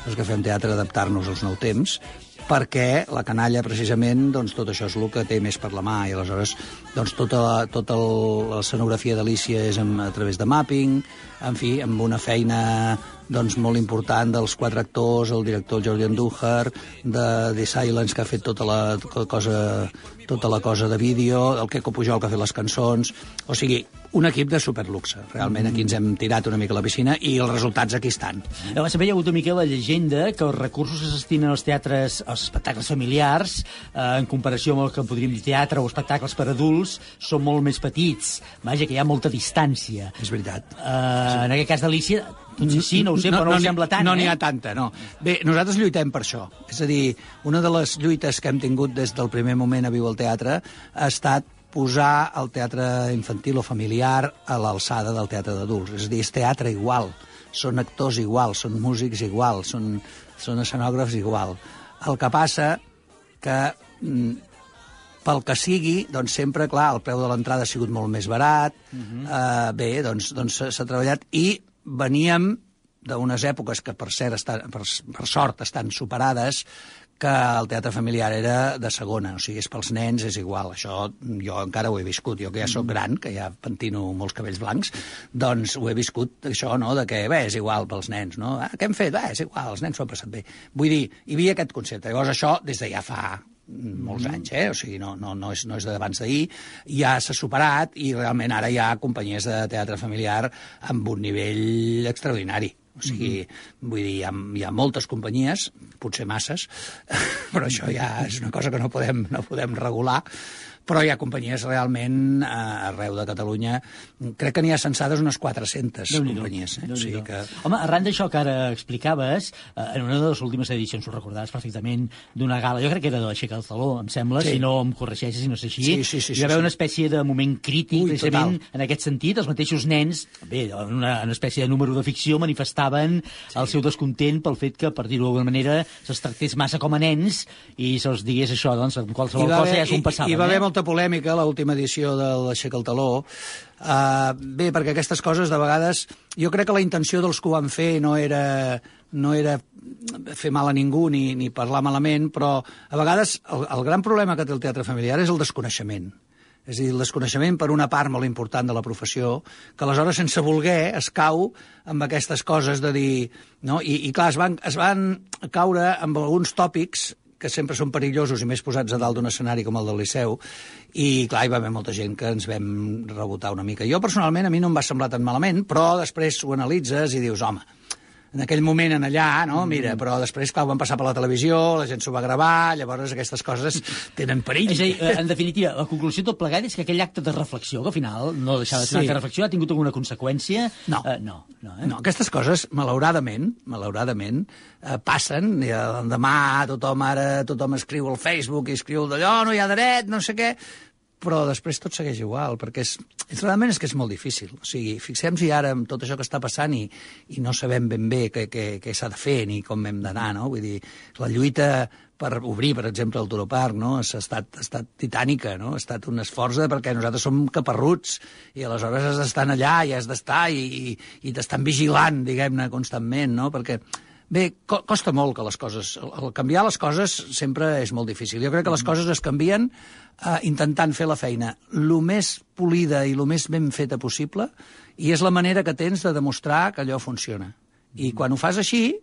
dels que fem teatre adaptar-nos als nous temps, perquè la canalla, precisament, doncs, tot això és el que té més per la mà, i aleshores doncs, tota, la, tota l'escenografia d'Alícia és amb, a través de mapping, en fi, amb una feina doncs, molt important dels quatre actors, el director Jordi Andújar, de The Silence, que ha fet tota la cosa, tota la cosa de vídeo, el Queco Pujol, que ha fet les cançons... O sigui, un equip de superluxe. Realment aquí ens hem tirat una mica a la piscina i els resultats aquí estan. Llavors, també hi ha hagut una mica la llegenda que els recursos que s'estinen als teatres, als espectacles familiars, eh, en comparació amb el que podríem dir teatre o espectacles per adults, són molt més petits. Vaja, que hi ha molta distància. És veritat. Eh, en aquest cas d'Alicia, potser sí, no ho sé, però no, no sembla tant, No n'hi eh? ha tanta, no. Bé, nosaltres lluitem per això. És a dir, una de les lluites que hem tingut des del primer moment a Viu al Teatre ha estat posar el teatre infantil o familiar a l'alçada del teatre d'adults. És a dir, és teatre igual, són actors igual, són músics igual, són, són escenògrafs igual. El que passa que mm, pel que sigui, doncs sempre, clar, el preu de l'entrada ha sigut molt més barat, uh -huh. eh, bé, doncs doncs s'ha s'ha treballat i veníem d'unes èpoques que, per cert, estan, per, per sort, estan superades, que el teatre familiar era de segona, o sigui, és pels nens, és igual. Això jo encara ho he viscut, jo que ja sóc gran, que ja pentino molts cabells blancs, doncs ho he viscut, això, no?, de que, bé, és igual pels nens, no? Ah, què hem fet? Bé, és igual, els nens s'ho han passat bé. Vull dir, hi havia aquest concepte. Llavors això, des de ja fa molts anys, eh? o sigui, no, no, no és, no és d'abans d'ahir, ja s'ha superat i realment ara hi ha companyies de teatre familiar amb un nivell extraordinari. O sigui, mm -hmm. vull dir, hi ha, hi ha moltes companyies, potser masses, <laughs> però això ja és una cosa que no podem, no podem regular, però hi ha companyies realment eh, arreu de Catalunya. Crec que n'hi ha censades unes 400 Déu-n'hi-do, companyies. Eh? O sigui que... Home, arran d'això que ara explicaves, eh, en una de les últimes edicions, ho recordaves perfectament, d'una gala, jo crec que era de l'Aixeca del Taló, em sembla, Sí. si no em corregeixes, si no és així, Sí, sí, sí, hi va haver sí. una espècie de moment crític, Ui, precisament, total. en aquest sentit, els mateixos nens, bé, en una, una espècie de número de ficció, manifestaven sí. el seu descontent pel fet que, per dir-ho d'alguna manera, se'ls tractés massa com a nens i se'ls digués això, doncs, en qualsevol cosa ja s'ho passaven. hi va haver eh? Molta polèmica l'última edició de l'Aixeca el Taló. Uh, bé, perquè aquestes coses, de vegades, jo crec que la intenció dels que ho van fer no era, no era fer mal a ningú ni, ni parlar malament, però a vegades el, el gran problema que té el teatre familiar és el desconeixement. És a dir, el desconeixement per una part molt important de la professió, que aleshores, sense voler, es cau amb aquestes coses de dir... No? I, I clar, es van, es van caure amb alguns tòpics que sempre són perillosos i més posats a dalt d'un escenari com el del Liceu, i clar, hi va haver molta gent que ens vam rebotar una mica. Jo, personalment, a mi no em va semblar tan malament, però després ho analitzes i dius, home, en aquell moment en allà, no? Mira, però després, clar, ho van passar per la televisió, la gent s'ho va gravar, llavors aquestes coses tenen perill. És a dir, eh, en definitiva, la conclusió tot plegat és que aquell acte de reflexió, que al final no deixava de ser Sí. un acte de reflexió, ha tingut alguna conseqüència? No. Eh, no, no, eh? No, aquestes coses, malauradament, malauradament, eh, passen, i demà tothom ara, tothom escriu al Facebook i escriu d'allò, no hi ha dret, no sé què, però després tot segueix igual, perquè és, és realment és que és molt difícil. O sigui, fixem-hi ara amb tot això que està passant i, i no sabem ben bé què, què, què s'ha de fer ni com hem d'anar, no? Vull dir, la lluita per obrir, per exemple, el Turoparc, no? Ha estat, ha estat titànica, no? Ha estat un esforç de, perquè nosaltres som caparruts i aleshores has d'estar allà i has d'estar i, i, i t'estan vigilant, diguem-ne, constantment, no? Perquè Bé, co costa molt que les coses... El, canviar les coses sempre és molt difícil. Jo crec que les coses es canvien eh, intentant fer la feina el més polida i el més ben feta possible i és la manera que tens de demostrar que allò funciona. I quan ho fas així,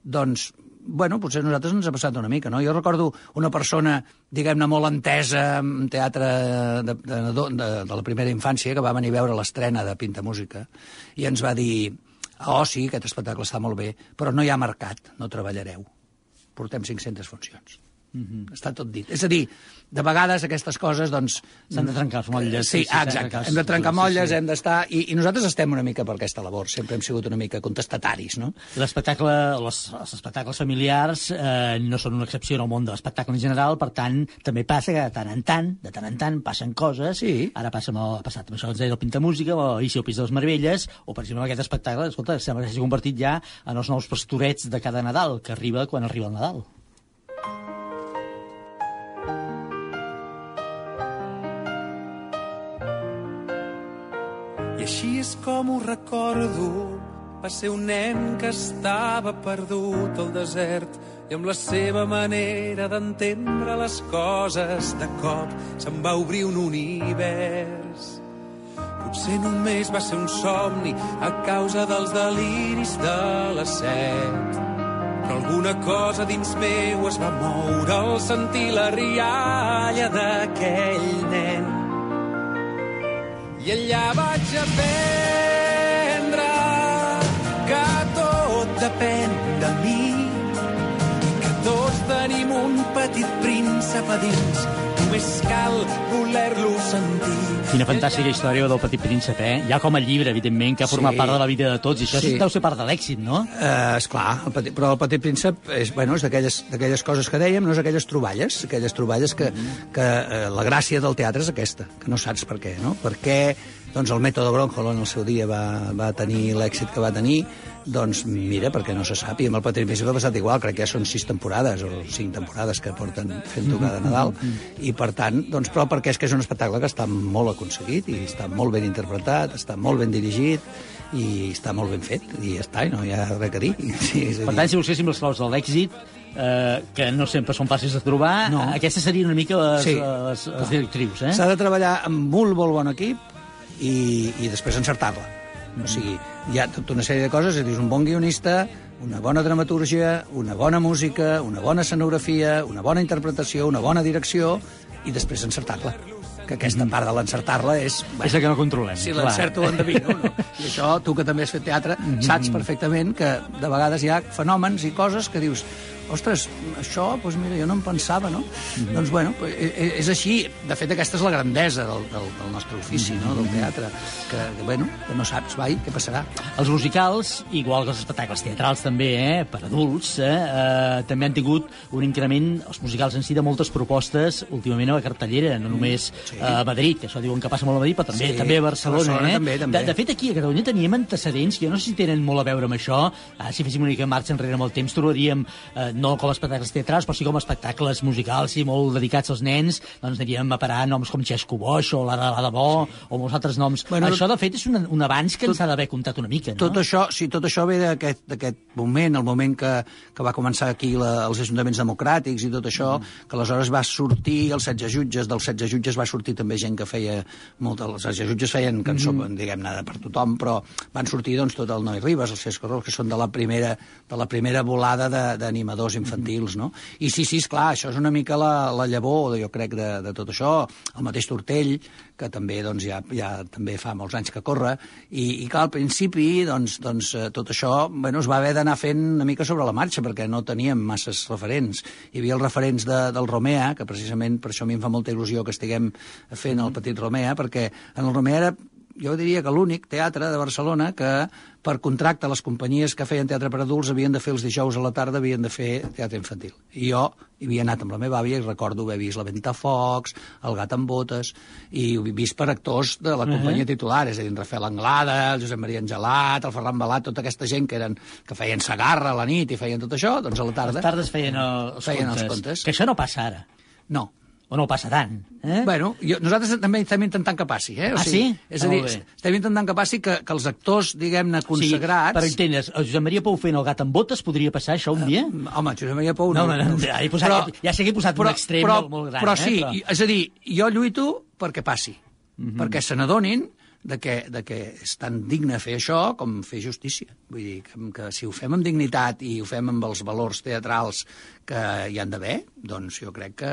doncs, bueno, potser a nosaltres ens ha passat una mica, no? Jo recordo una persona, diguem-ne, molt entesa en teatre de, de, de, de la primera infància, que va venir a veure l'estrena de Pinta Música, i ens va dir oh, sí, aquest espectacle està molt bé, però no hi ha mercat, no treballareu. Portem 500 funcions. Mm -hmm. Està tot dit. És a dir, de vegades aquestes coses, doncs... S'han de trencar els motlles. Sí, sí, sí, exacte. Hem de trencar motlles, sí, sí. hem d'estar... I, I nosaltres estem una mica per aquesta labor. Sempre hem sigut una mica contestataris, no? L'espectacle, els, els espectacles familiars eh, no són una excepció en el món de l'espectacle en general, per tant, també passa que de tant en tant, de tant en tant, passen coses. Sí. Ara passa amb el, ha passat amb això ens deia el Pintamúsica, o Alicia al Pis de les Meravelles, o, per exemple, aquest espectacle, escolta, sembla que s'ha convertit ja en els nous pastorets de cada Nadal, que arriba quan arriba el Nadal. Així és com ho recordo. Va ser un nen que estava perdut al desert i amb la seva manera d'entendre les coses de cop se'n va obrir un univers. Potser només va ser un somni a causa dels deliris de les set. Però alguna cosa dins meu es va moure al sentir la rialla d'aquell nen. I allà vaig aprendre que tot depèn de mi i que tots tenim un petit príncep a dins. Només cal voler-lo sentir. Quina fantàstica història del Petit Príncep, eh? Ja com a llibre, evidentment, que ha format Sí. part de la vida de tots, i això Sí. deu ser part de l'èxit, no? Eh, esclar, el petit, però el Petit Príncep és, bueno, és d'aquelles coses que dèiem, no és aquelles troballes, aquelles troballes que, que eh, la gràcia del teatre és aquesta, que no saps per què, no? Per què doncs, el mètode Broncolon en el seu dia va, va tenir l'èxit que va tenir, doncs mira, perquè no se sap. I amb el Patri Musical ha passat igual, crec que ja són sis temporades o cinc temporades que porten fent-ho cada Nadal. I per tant, doncs, però perquè és que és un espectacle que està molt aconseguit i està molt ben interpretat, està molt ben dirigit i està molt ben fet. I ja està, i no hi ha res a dir. <laughs> Sí, és a Per dir- tant, si busquéssim les claus de l'èxit, eh, que no sempre són fàcils de trobar, No. aquestes serien una mica les, Sí. les, les directrius, eh? S'ha de treballar amb molt, molt bon equip i, i després encertar-la. O sigui, hi ha tota una sèrie de coses, és dir, un bon guionista, una bona dramatúrgia, una bona música, una bona escenografia, una bona interpretació, una bona direcció, i després encertar-la. Que aquesta part de l'encertar-la és... És la que no controlem, Si l'encerto, l'endevino. No? I això, tu que també has fet teatre, saps perfectament que de vegades hi ha fenòmens i coses que dius ostres, això, doncs mira, jo no em pensava, no? Doncs, bueno, eh, eh, és així. De fet, aquesta és la grandesa del, del, del nostre ofici, no?, del teatre. Que, que, bueno, que no saps, vai, què passarà. Els musicals, igual que els espectacles teatrals també, eh, per adults, eh, eh, també han tingut un increment, els musicals en si, de moltes propostes últimament a la cartellera, no només sí. a Madrid, que això diuen que passa molt a Madrid, però també, Sí, també a Barcelona. Barcelona eh? també, també. De, de fet, aquí a Catalunya teníem antecedents, que jo no sé si tenen molt a veure amb això. Ah, si féssim una mica marxa enrere amb el temps, trobaríem, eh, no com a espectacles teatrals, però sí com a espectacles musicals i molt dedicats als nens, doncs aniríem a parar noms com Xesco Boix o l'Ada l'Ada Bo o molts altres noms. Bueno, això, de fet, és un, un avanç que ens ha d'haver comptat una mica, no? Tot això, sí, tot això ve d'aquest moment, el moment que, que va començar aquí la, els ajuntaments democràtics i tot això, mm. que aleshores va sortir els 16 jutges, dels 16 jutges va sortir també gent que feia molt... Els 16 jutges feien cançó, mm. diguem-ne, per tothom, però van sortir doncs, tot el Noi Ribas, el Cesc que són de la primera, de la primera volada de- d'animadors infantils, no? I sí, sí, és clar, això és una mica la, la llavor, jo crec, de, de tot això. El mateix Tortell, que també doncs, ja, ja també fa molts anys que corre, i, i clar, al principi doncs, doncs, eh, tot això bueno, es va haver d'anar fent una mica sobre la marxa, perquè no teníem masses referents. Hi havia els referents de, del Romea, que precisament per això a mi em fa molta il·lusió que estiguem fent el petit Romea, perquè en el Romea era jo diria que l'únic teatre de Barcelona que per contracte les companyies que feien teatre per adults havien de fer els dijous a la tarda, havien de fer teatre infantil. I jo hi havia anat amb la meva àvia i recordo haver vist La Ventafocs, El gat amb botes, i ho he vist per actors de la companyia Mhm. titular, és a dir, en Rafael Anglada, el Josep Maria Angelat, el Ferran Balat, tota aquesta gent que, eren, que feien Sagarra a la nit i feien tot això, doncs a la tarda... Les tardes feien el- els feien contes. els contes. Que això no passa ara. No. O no passa tant. Eh? Bueno, jo, nosaltres també estem intentant que passi, eh? Ah, sí? És a Ah, dir, bé. estem intentant que passi que, que els actors, diguem-ne, consagrats... Sí, per entendre's, el Josep Maria Pou fent el gat amb botes podria passar això un dia? Home, Josep Maria Pou no. no. No, no, ja, he posat, Però- ja sé que he posat però, un extrem però, molt, molt gran. però eh? sí, però... és a dir, jo lluito perquè passi, Mhm. perquè se n'adonin de que, de que és tan digne fer això com fer justícia. Vull dir, que, que si ho fem amb dignitat i ho fem amb els valors teatrals que hi han d'haver, doncs jo crec que...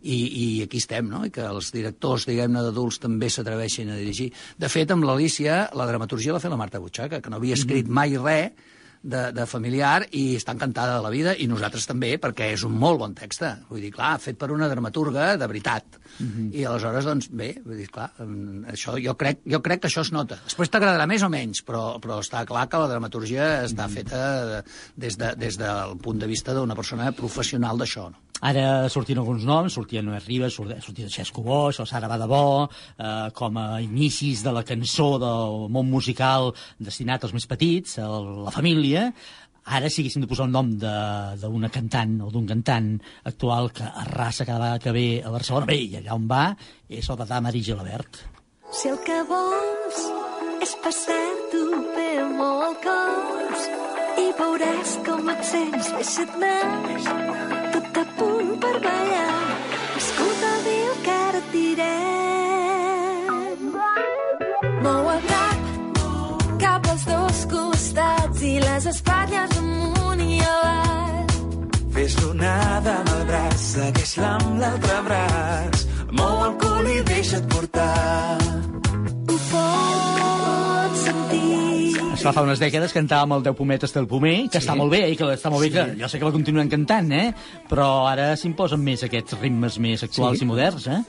I, I aquí estem, no? I que els directors, diguem-ne, d'adults també s'atreveixin a dirigir. De fet, amb l'Alícia, la dramaturgia l'ha fet la Marta Butxaca, que no havia escrit mai res de, de familiar i està encantada de la vida, i nosaltres també, perquè és un molt bon text. Vull dir, clar, fet per una dramaturga de veritat. I aleshores, doncs, bé, vull dir, clar, mm, això, jo, crec, jo crec que això es nota. Després t'agradarà més o menys, però, però està clar que la dramaturgia està feta de, des, de, des del punt de vista d'una persona professional d'això. No? Ara sortien alguns noms, sortia Noé Ribas, sortia, Xesco Boix, o Sara Badabó, eh, com a inicis de la cançó del món musical destinat als més petits, a la família, ara si haguéssim de posar un nom d'una cantant o d'un cantant actual que arrasa cada vegada que ve a Barcelona, bé, i allà on va, és el de Damari Gilabert. Si el que vols és passar-t'ho bé amb el cos i veuràs com et sents et naix les espatlles amunt i avall Fes l'onada amb el braç, segueix-la amb l'altre braç. Mou el cul i deixa't portar. ho pots sentir Es fa fa unes dècades cantàvem el Deu pometes del pomer, que Sí. està molt bé, i que està molt bé, Sí. que jo sé que la continuen cantant, eh? però ara s'imposen més aquests ritmes més actuals Sí. i moderns, eh?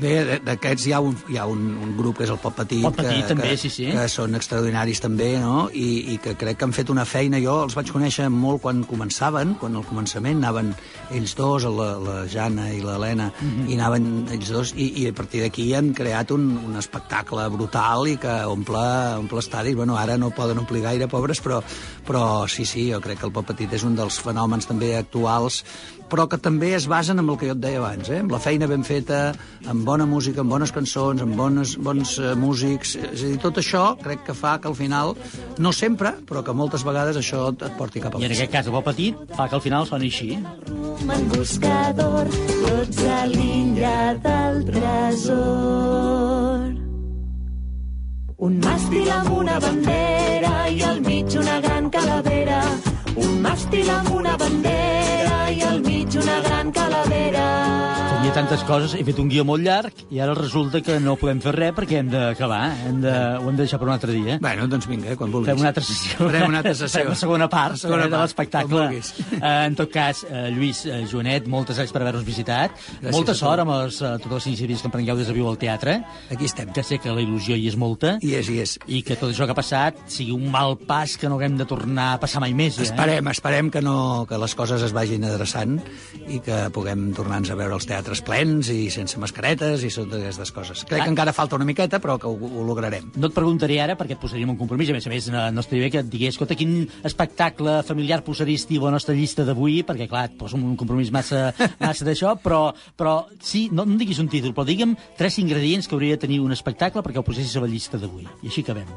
Bé, de- d'aquests hi ha, un, hi ha un, un grup que és el Pop Petit, Pop Petit, que, també, que, sí, sí. que són extraordinaris també, no? I, i que crec que han fet una feina. Jo els vaig conèixer molt quan començaven, quan al començament anaven ells dos, la, la Jana i l'Helena, Mhm. i anaven ells dos, i, i a partir d'aquí han creat un, un espectacle brutal i que omple, omple estadis. Bueno, ara no poden omplir gaire, pobres, però, però sí, sí, jo crec que el Pop Petit és un dels fenòmens també actuals però que també es basen en el que jo et deia abans, eh? amb la feina ben feta, amb bona música, amb bones cançons, amb bones, bons uh, músics... És a dir, tot això crec que fa que al final, no sempre, però que moltes vegades això et, et porti cap a I en aquest cas, el Pop Petit fa que al final soni així. en buscador, tots a l'illa del tresor. Un màstil amb una bandera i al Tenia tantes coses, he fet un guió molt llarg i ara resulta que no podem fer res perquè hem d'acabar, hem de, ho hem de deixar per un altre dia. Bueno, doncs vinga, quan vulguis. Fem una altra sessió. Farem una altra <laughs> sessió. Fem la segona part La segona eh, de part, l'espectacle. quan vulguis. Eh, en tot cas, eh, Lluís, eh, Joanet, moltes gràcies per haver-nos visitat. Gràcies Molta sort amb els, eh, totes les iniciatives que emprengueu des de Viu al Teatre. Aquí estem. Que sé que la il·lusió hi és molta. I és, i és. I que tot això que ha passat sigui un mal pas que no haguem de tornar a passar mai més. Eh? Esperem, esperem que, no, que les coses es vagin adreçant i que puguem tornar-nos a veure els teatres plens i sense mascaretes i totes aquestes coses. Crec Ah. que encara falta una miqueta, però que ho, ho lograrem. No et preguntaré ara, perquè et posaríem un compromís, a més a més no, no estaria bé que et digués, escolta, quin espectacle familiar posaries a la nostra llista d'avui, perquè clar, et poso un compromís massa, <laughs> massa d'això, però, però sí, no, no diguis un títol, però digue'm tres ingredients que hauria de tenir un espectacle perquè el posessis a la llista d'avui. I així acabem.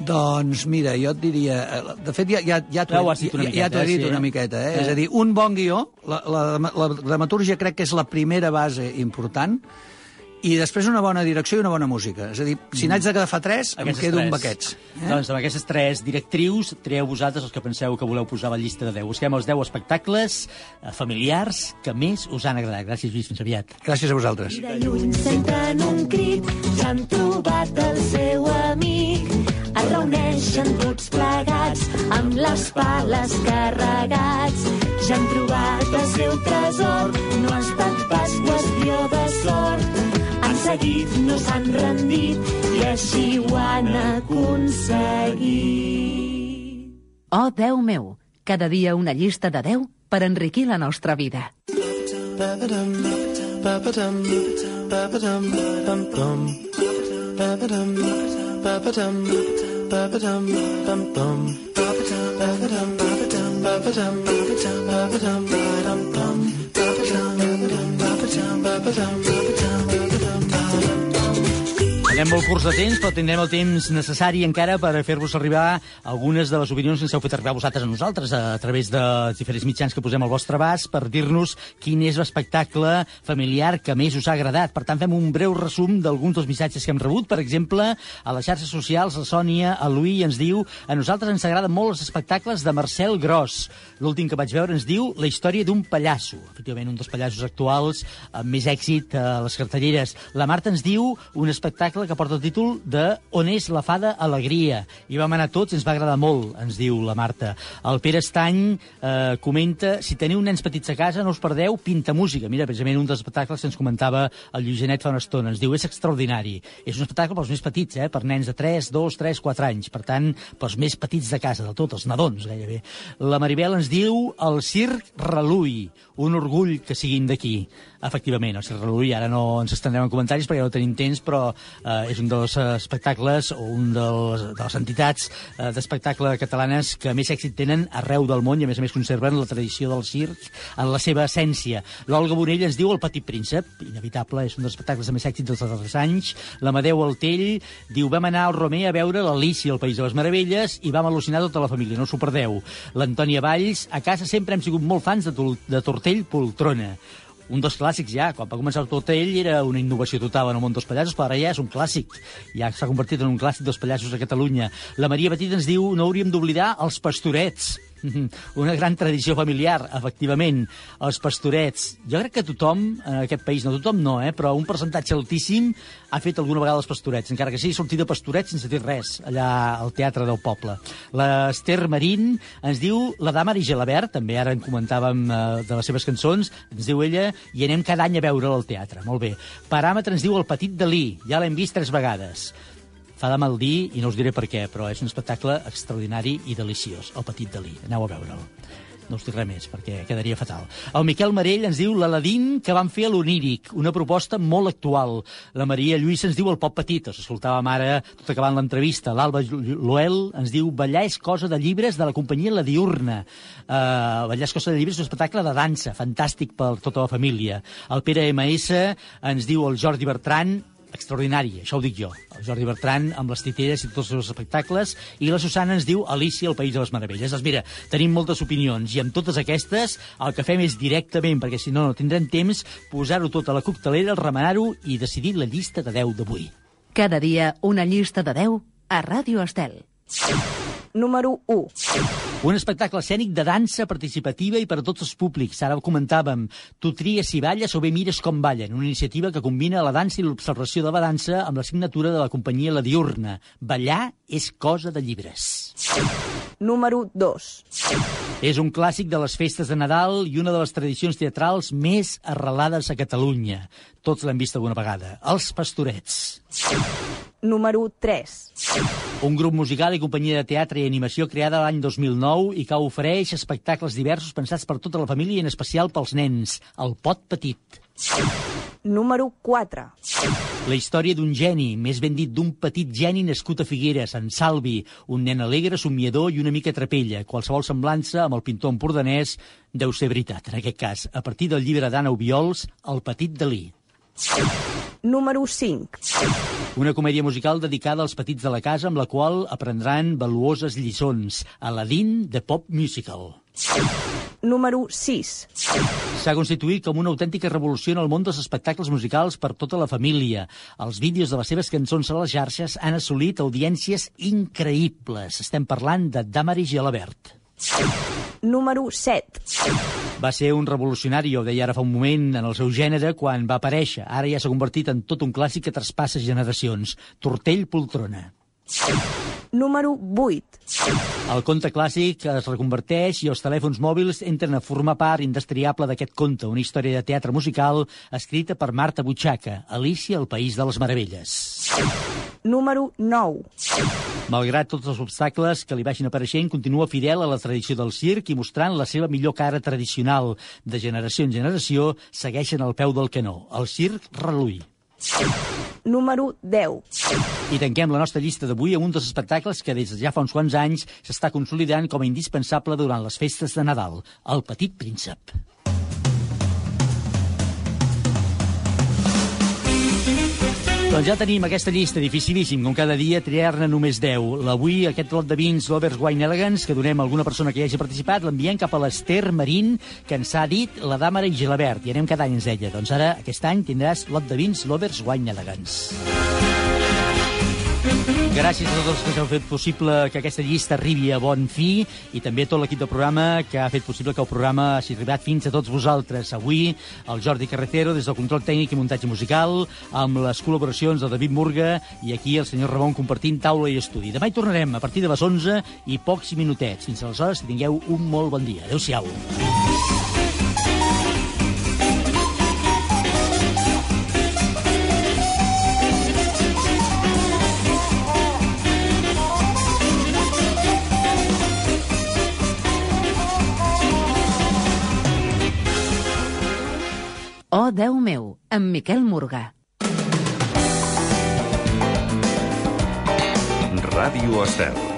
Doncs mira, jo et diria... eh, De fet, ja, ja, ja t'ho he, dit ja, ja miqueta, he dit sí. una miqueta. Eh? Eh. És a dir, un bon guió, la, la, la dramatúrgia crec que és la primera base important, i després una bona direcció i una bona música. És a dir, si n'haig de agafar tres, em Aquestes quedo tres. amb aquests. Eh? Doncs amb aquestes tres directrius trieu vosaltres els que penseu que voleu posar a la llista de 10. Busquem els 10 espectacles eh, familiars que més us han agradat. Gràcies, Lluís. Fins aviat. Gràcies a vosaltres. De lluny senten un crit, ja han trobat el seu amic. Es reuneixen tots plegats, amb les pales carregats. Ja han trobat el seu tresor, no ha estat pas qüestió de sort. Han seguit, no s'han rendit, i així ho han aconseguit. Oh, Déu meu, cada dia una llista de 10 per enriquir la nostra vida. Ba-ba-dum, ba-ba-dum, ba-ba-dum, ba-ba-dum. Anem molt curts de temps, però tindrem el temps necessari encara per fer-vos arribar algunes de les opinions que ens heu fet arribar vosaltres a nosaltres a través de diferents mitjans que posem al vostre abast per dir-nos quin és l'espectacle familiar que més us ha agradat. Per tant, fem un breu resum d'alguns dels missatges que hem rebut. Per exemple, a les xarxes socials, la Sònia, el Louis ens diu a nosaltres ens agraden molt els espectacles de Marcel Gros. L'últim que vaig veure ens diu La història d'un pallasso. Efectivament, un dels pallassos actuals amb més èxit a les cartelleres. La Marta ens diu un espectacle porta el títol de On és la fada alegria. I vam anar tots ens va agradar molt, ens diu la Marta. El Pere Estany eh, comenta si teniu nens petits a casa no us perdeu Pinta Música. Mira, precisament un dels espectacles que ens comentava el Lluís Genet fa una estona. Ens diu és extraordinari. És un espectacle pels més petits, eh? per nens de 3, 2, 3, 4 anys. Per tant, pels més petits de casa, del tot, els nadons, gairebé. La Maribel ens diu el Circ Reluí, un orgull que siguin d'aquí. Efectivament, el Circ Reluí, ara no ens estendrem en comentaris perquè no tenim temps, però eh, és un dels espectacles o un dels, de les entitats eh, d'espectacle catalanes que més èxit tenen arreu del món i a més a més conserven la tradició del circ en la seva essència. L'Olga Bonell ens diu El Petit Príncep, inevitable, és un dels espectacles de més èxit dels darrers anys. L'Amadeu Altell diu vam anar al Romer a veure l'Alícia al País de les Meravelles i vam al·lucinar tota la família, no us ho perdeu. L'Antònia Valls, a casa sempre hem sigut molt fans de, de Tortell Poltrona un dels clàssics ja. Quan va començar el Tortell era una innovació total en el món dels pallassos, però ara ja és un clàssic. Ja s'ha convertit en un clàssic dels pallassos a Catalunya. La Maria Petit ens diu no hauríem d'oblidar els pastorets. <laughs> Una gran tradició familiar, efectivament. Els pastorets. Jo crec que tothom, en aquest país, no tothom no, eh, però un percentatge altíssim ha fet alguna vegada els pastorets, encara que sigui sortir de pastorets sense dir res, allà al Teatre del Poble. L'Ester Marín ens diu, la dama Maria Gelabert, també ara en comentàvem eh, de les seves cançons, ens diu ella, i anem cada any a veure'l al teatre. Molt bé. Paràmetre ens diu el Petit Dalí, ja l'hem vist tres vegades. Fa de mal dir, i no us diré per què, però és un espectacle extraordinari i deliciós, el Petit Dalí. Aneu a veure'l. No us dic res més, perquè quedaria fatal. El Miquel Marell ens diu l'Aladín que van fer a l'Oníric, una proposta molt actual. La Maria Lluïssa ens diu el Pop Petit, us escoltàvem ara, tot acabant l'entrevista. L'Alba Loel ens diu ballar és cosa de llibres de la companyia La Diurna. Uh, ballar és cosa de llibres és un espectacle de dansa, fantàstic per tota la família. El Pere MS ens diu el Jordi Bertran, extraordinari, això ho dic jo. El Jordi Bertran amb les titelles i tots els seus espectacles, i la Susana ens diu Alicia, el País de les Meravelles. Doncs mira, tenim moltes opinions, i amb totes aquestes el que fem és directament, perquè si no no tindrem temps, posar-ho tot a la coctelera, remenar-ho i decidir la llista de 10 d'avui. Cada dia una llista de 10 a Ràdio Estel. Número 1. Un espectacle escènic de dansa participativa i per a tots els públics. Ara ho comentàvem. Tu tries si balles o bé mires com ballen. Una iniciativa que combina la dansa i l'observació de la dansa amb la signatura de la companyia La Diurna. Ballar és cosa de llibres. Número 2. És un clàssic de les festes de Nadal i una de les tradicions teatrals més arrelades a Catalunya. Tots l'hem vist alguna vegada. Els Pastorets. Número 3. Un grup musical i companyia de teatre i animació creada l'any 2009 i que ofereix espectacles diversos pensats per tota la família i en especial pels nens. El Pot Petit. Número 4. La història d'un geni, més ben dit d'un petit geni nascut a Figueres, en Salvi, un nen alegre, somiador i una mica trapella. Qualsevol semblança amb el pintor empordanès deu ser veritat, en aquest cas, a partir del llibre d'Anna Obiols, El petit Dalí. Número 5. Una comèdia musical dedicada als petits de la casa amb la qual aprendran valuoses lliçons. Aladdin, de Pop Musical. Número 6. S'ha constituït com una autèntica revolució en el món dels espectacles musicals per tota la família. Els vídeos de les seves cançons a les xarxes han assolit audiències increïbles. Estem parlant de Damaris Gelabert. Número 7. Va ser un revolucionari, ho deia ara fa un moment, en el seu gènere quan va aparèixer. Ara ja s'ha convertit en tot un clàssic que traspassa generacions. Tortell Poltrona. Número 8. El conte clàssic es reconverteix i els telèfons mòbils entren a formar part indestriable d'aquest conte, una història de teatre musical escrita per Marta Butxaca, Alicia, el País de les Meravelles. Número 9. Malgrat tots els obstacles que li vagin apareixent, continua fidel a la tradició del circ i mostrant la seva millor cara tradicional. De generació en generació segueixen al peu del canó. El circ reluí. Número 10. I tanquem la nostra llista d'avui amb un dels espectacles que des de ja fa uns quants anys s'està consolidant com a indispensable durant les festes de Nadal, El Petit Príncep. Doncs ja tenim aquesta llista dificilíssim, com cada dia triar-ne només 10. L'avui, aquest lot de vins Lovers Wine Elegance, que donem a alguna persona que hi hagi participat, l'enviem cap a l'Ester Marín, que ens ha dit la dama i Gilabert, i anem cada any, ens deia. Doncs ara, aquest any, tindràs lot de vins Lovers Wine Elegance. Gràcies a tots els que heu fet possible que aquesta llista arribi a bon fi i també a tot l'equip del programa que ha fet possible que el programa hagi arribat fins a tots vosaltres. Avui, el Jordi Carretero, des del control tècnic i muntatge musical, amb les col·laboracions del David Murga i aquí el senyor Ramon compartint taula i estudi. Demà hi tornarem a partir de les 11 i pocs minutets. Fins aleshores, que tingueu un molt bon dia. Adéu-siau. Oh, Déu meu, amb Miquel Morgà. Ràdio Estel.